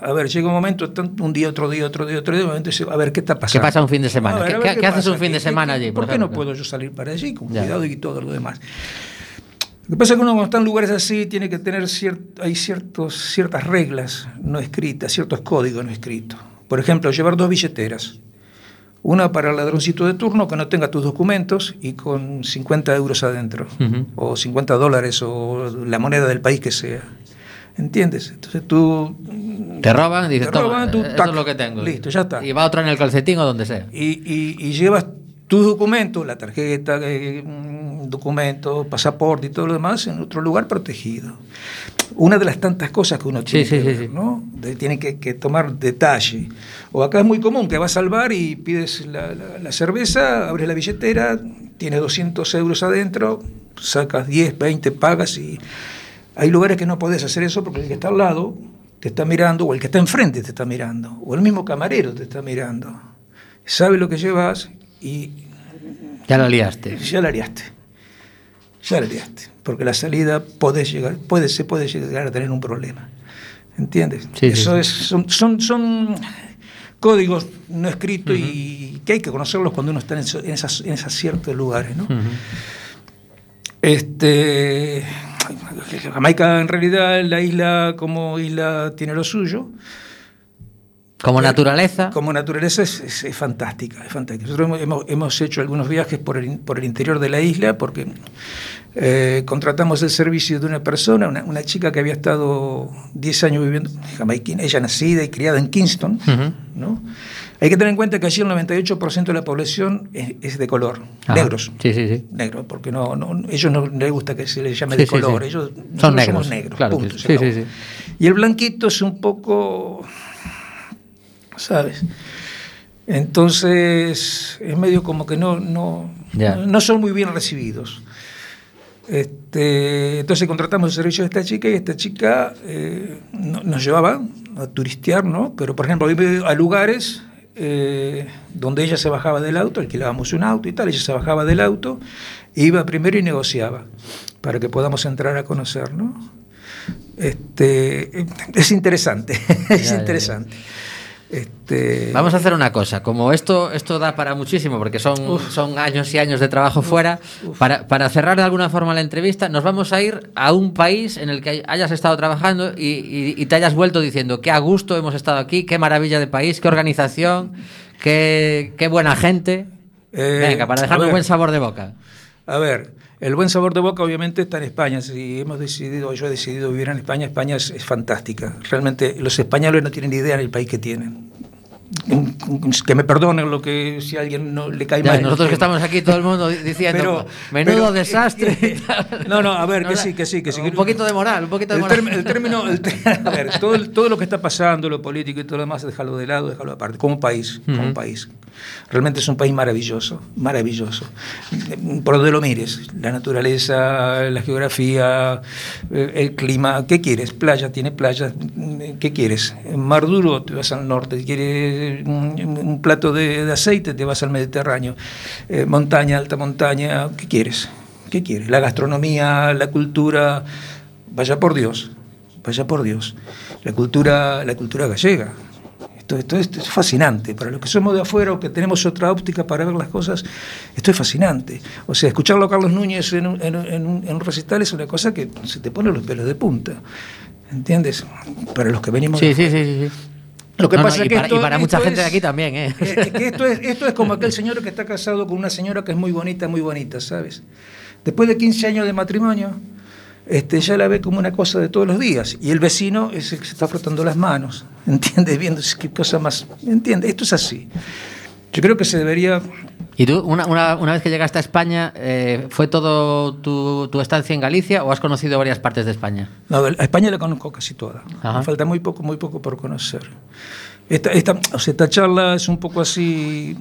a ver, llega un momento, un día, otro día, otro día, otro día, momento a ver, ¿qué está pasando? ¿Qué pasa un fin de semana? Ver, ¿Qué- ver qué- qué haces un fin de ¿Qué- semana allí, por ¿Por qué no puedo yo salir para allí con Ya. cuidado y todo lo demás? Lo que pasa es que uno cuando está en lugares así tiene que tener cier- hay ciertos, ciertas reglas no escritas, ciertos códigos no escritos. Por ejemplo, llevar dos billeteras. Una para el ladroncito de turno que no tenga tus documentos y con 50 euros adentro, o 50 dólares, o la moneda del país que sea. ¿Entiendes? Entonces tú Te roban dices, Te toma, roban, tú, tac, es lo que tengo. listo, ya está. Y va otro en el calcetín o donde sea. y, y- y llevas tus documentos, la tarjeta, eh, mm, documento, pasaporte y todo lo demás en otro lugar protegido. Una de las tantas cosas que uno tiene Sí, que sí, ver, sí. ¿no? De- tiene que, que tomar detalle. O acá es muy común que vas al bar y pides la, la- la cerveza, abres la billetera, tiene 200 euros adentro, sacas 10, 20, pagas y... Hay lugares que no podés hacer eso porque el que está al lado te está mirando, o el que está enfrente te está mirando, o el mismo camarero te está mirando. Sabe lo que llevas y Ya la liaste. ya la liaste. Ya la liaste. Porque la salida puede llegar, puede, se puede llegar a tener un problema. ¿Entiendes? Sí, Eso sí. es, son, son, son códigos no escritos y que hay que conocerlos cuando uno está en, en esas, en esos ciertos lugares. ¿no? Este, Jamaica en realidad la isla como isla tiene lo suyo. Como naturaleza. Como naturaleza es, es- es fantástica, es fantástica. Nosotros hemos, hemos- hecho algunos viajes por el, por el interior de la isla porque eh, contratamos el servicio de una persona, una, una chica que había estado 10 años viviendo en Jamaiquina, ella nacida y criada en Kingston. ¿no? Hay que tener en cuenta que allí el 98% de la población es, es de color, Ajá. negros. Sí, sí, sí. Negros, porque no, no, ellos no les gusta que se les llame Sí, de color, sí. ellos Son negros, somos negros. claro, punto, sí, se sí, acabó. sí. Y el blanquito es un poco, ¿sabes? Entonces es medio como que no, no, no son muy bien recibidos. Este, entonces contratamos el servicio de esta chica y esta chica eh, no- nos llevaba a turistear, ¿no? Pero por ejemplo, iba a lugares eh, donde ella se bajaba del auto, alquilábamos un auto y tal, ella se bajaba del auto, iba primero y negociaba para que podamos entrar a conocer, ¿no? Este, es interesante, [laughs] es interesante. Este, Vamos a hacer una cosa, como esto, esto da para muchísimo, porque son, son años y años de trabajo fuera, para, para cerrar de alguna forma la entrevista, nos vamos a ir a un país en el que hayas estado trabajando y, y- y te hayas vuelto diciendo qué a gusto hemos estado aquí, qué maravilla de país, qué organización, qué, qué buena gente. Eh, Venga, para dejarme ver. buen sabor de boca. A ver, el buen sabor de boca obviamente está en España. Si hemos decidido, yo he decidido vivir en España, España es, es fantástica. Realmente los españoles no tienen ni idea del país que tienen. Que me perdonen lo que si a alguien no le cae Ya, mal. nosotros que estamos aquí todo el mundo di- [laughs] diciendo Pero- menudo pero- desastre. [laughs] No, no, a ver, que No, sí, que sí, que sí. Un poquito de moral, un poquito de El, moral. term- el término, el ter- [laughs] a ver, todo, el- todo lo que está pasando, lo político y todo lo demás, déjalo de lado, déjalo aparte, como país, como Ujú. país. Realmente es un país maravilloso, maravilloso. Por donde lo mires, la naturaleza, la geografía, eh, el clima, ¿qué quieres? Playa, tiene playa, ¿qué quieres? Mar duro, te vas al norte, quieres un, un plato de, de aceite, te vas al Mediterráneo, Eh, montaña, alta montaña, ¿qué quieres? ¿Qué quieres? La gastronomía, la cultura, vaya por Dios, vaya por Dios. La cultura, la cultura gallega. Esto, esto, esto es fascinante. Para los que somos de afuera o que tenemos otra óptica para ver las cosas, esto es fascinante. O sea, escucharlo a Carlos Núñez en un, en un- en un- en un recital es una cosa que se te pone los pelos de punta. ¿Entiendes? Para los que venimos de Sí, sí, sí, sí. sí. lo que No, no, pasa y es que para- esto- y para mucha gente de aquí también, ¿eh? es que esto es, [laughs] esto es como aquel señor que está casado con una señora que es muy bonita, muy bonita, ¿sabes? Después de 15 años de matrimonio, este, ya la ve como una cosa de todos los días. Y el vecino es el que se está frotando las manos, [laughs] ¿entiendes? Viendo qué cosa más. ¿Entiendes? Esto es así. Yo creo que se debería. ¿Y tú, una, una- una vez que llegaste a España, eh, fue todo tu, tu estancia en Galicia o has conocido varias partes de España? No, a España la conozco casi toda. Ajá. Me falta muy poco, muy poco por conocer. Esta, esta, o sea, esta charla es un poco así,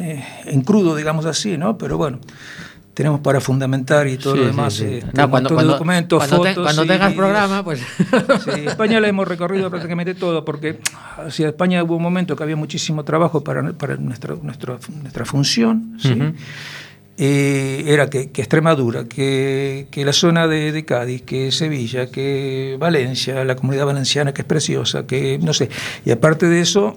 eh, en crudo, digamos así, ¿no? Pero bueno, tenemos para fundamentar y todo Sí, lo demás. sí. este, No, un cuando, de cuando- documentos, cuando te- fotos cuando tengas programa, pues... España la hemos recorrido prácticamente todo, porque hacia España hubo un momento que había muchísimo trabajo para, para nuestra, nuestra, nuestra función. ¿sí? Eh, era que, que Extremadura, que, que la zona de, de Cádiz, que Sevilla, que Valencia, la comunidad valenciana que es preciosa, que no sé. Y aparte de eso,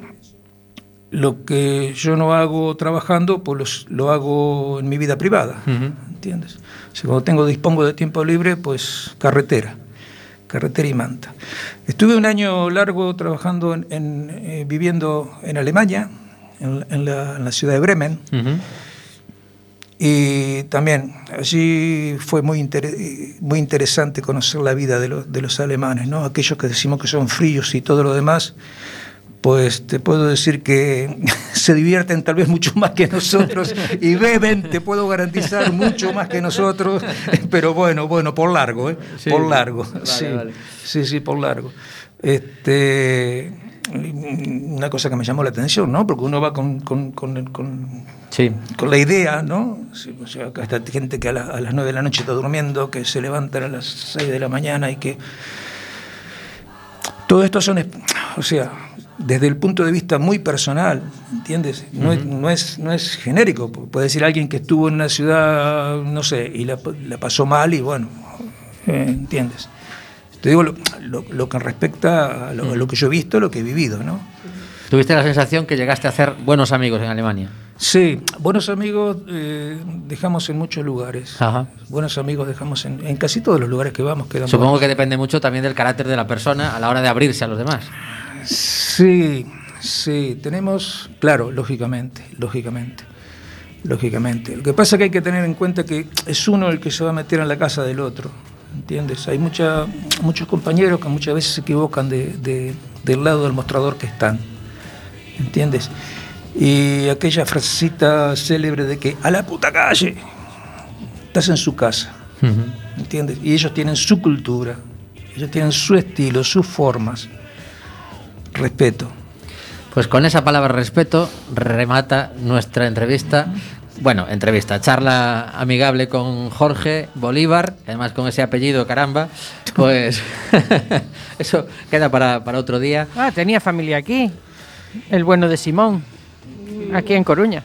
lo que yo no hago trabajando, pues los- lo hago en mi vida privada, Ujú. ¿entiendes? O sea, cuando tengo, dispongo de tiempo libre, pues carretera, carretera y manta. Estuve un año largo trabajando, en, en, eh, viviendo en Alemania, en, en la, en la ciudad de Bremen, Ujú. y también allí fue muy, inter- muy interesante conocer la vida de los, de los alemanes, ¿no? aquellos que decimos que son fríos y todo lo demás, pues te puedo decir que [laughs] se divierten tal vez mucho más que nosotros y beben, te puedo garantizar, mucho más que nosotros, [laughs] pero bueno, bueno, por largo, ¿eh? Sí, por largo, Vale, [laughs] sí, vale. sí, sí, por largo. Este, una cosa que me llamó la atención, ¿no? Porque uno va con, con, con- con- Sí. con la idea, ¿no? O sea, acá está gente que a, la- a las 9 de la noche está durmiendo, que se levantan a las 6 de la mañana y que... Todo esto son, o sea, desde el punto de vista muy personal, ¿entiendes? No, es, no, es, no es genérico. Pu- Puede decir alguien que estuvo en una ciudad, no sé, y la, la pasó mal y bueno, eh, ¿entiendes? Te digo lo, lo- lo que respecta a lo, lo que yo he visto, lo que he vivido, ¿no? ¿Tuviste la sensación que llegaste a hacer buenos amigos en Alemania? Sí, buenos amigos eh, dejamos en muchos lugares. Ajá. Buenos amigos dejamos en, en casi todos los lugares que vamos. Supongo buenos. que depende mucho también del carácter de la persona a la hora de abrirse a los demás. Sí, sí, tenemos, claro, lógicamente, lógicamente, lógicamente. Lo que pasa es que hay que tener en cuenta que es uno el que se va a meter en la casa del otro, ¿entiendes? Hay mucha, muchos compañeros que muchas veces se equivocan de, de- del lado del mostrador que están, ¿entiendes? Y aquella frasecita célebre de que a la puta calle, estás en su casa, ¿entiendes? Y ellos tienen su cultura, ellos tienen su estilo, sus formas. Respeto. Pues con esa palabra respeto remata nuestra entrevista. Bueno, entrevista, charla amigable con Jorge Bolívar, además con ese apellido, caramba. [laughs] Pues [laughs] eso queda para, para otro día. Ah, tenía familia aquí. El bueno de Simón, aquí en Coruña.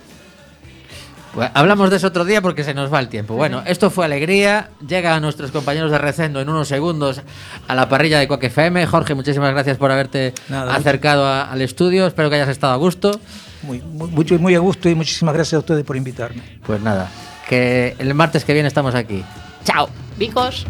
Pues hablamos de eso otro día porque se nos va el tiempo. Bueno, esto fue Alegría. Llega a nuestros compañeros de Recendo en unos segundos a la parrilla de Cuac FM. Jorge, muchísimas gracias por haberte Nada. acercado a- al estudio. Espero que hayas estado a gusto. Muy, muy, mucho- muy a gusto y muchísimas gracias a ustedes por invitarme. Pues nada, que el martes que viene estamos aquí. ¡Chao! Vicos.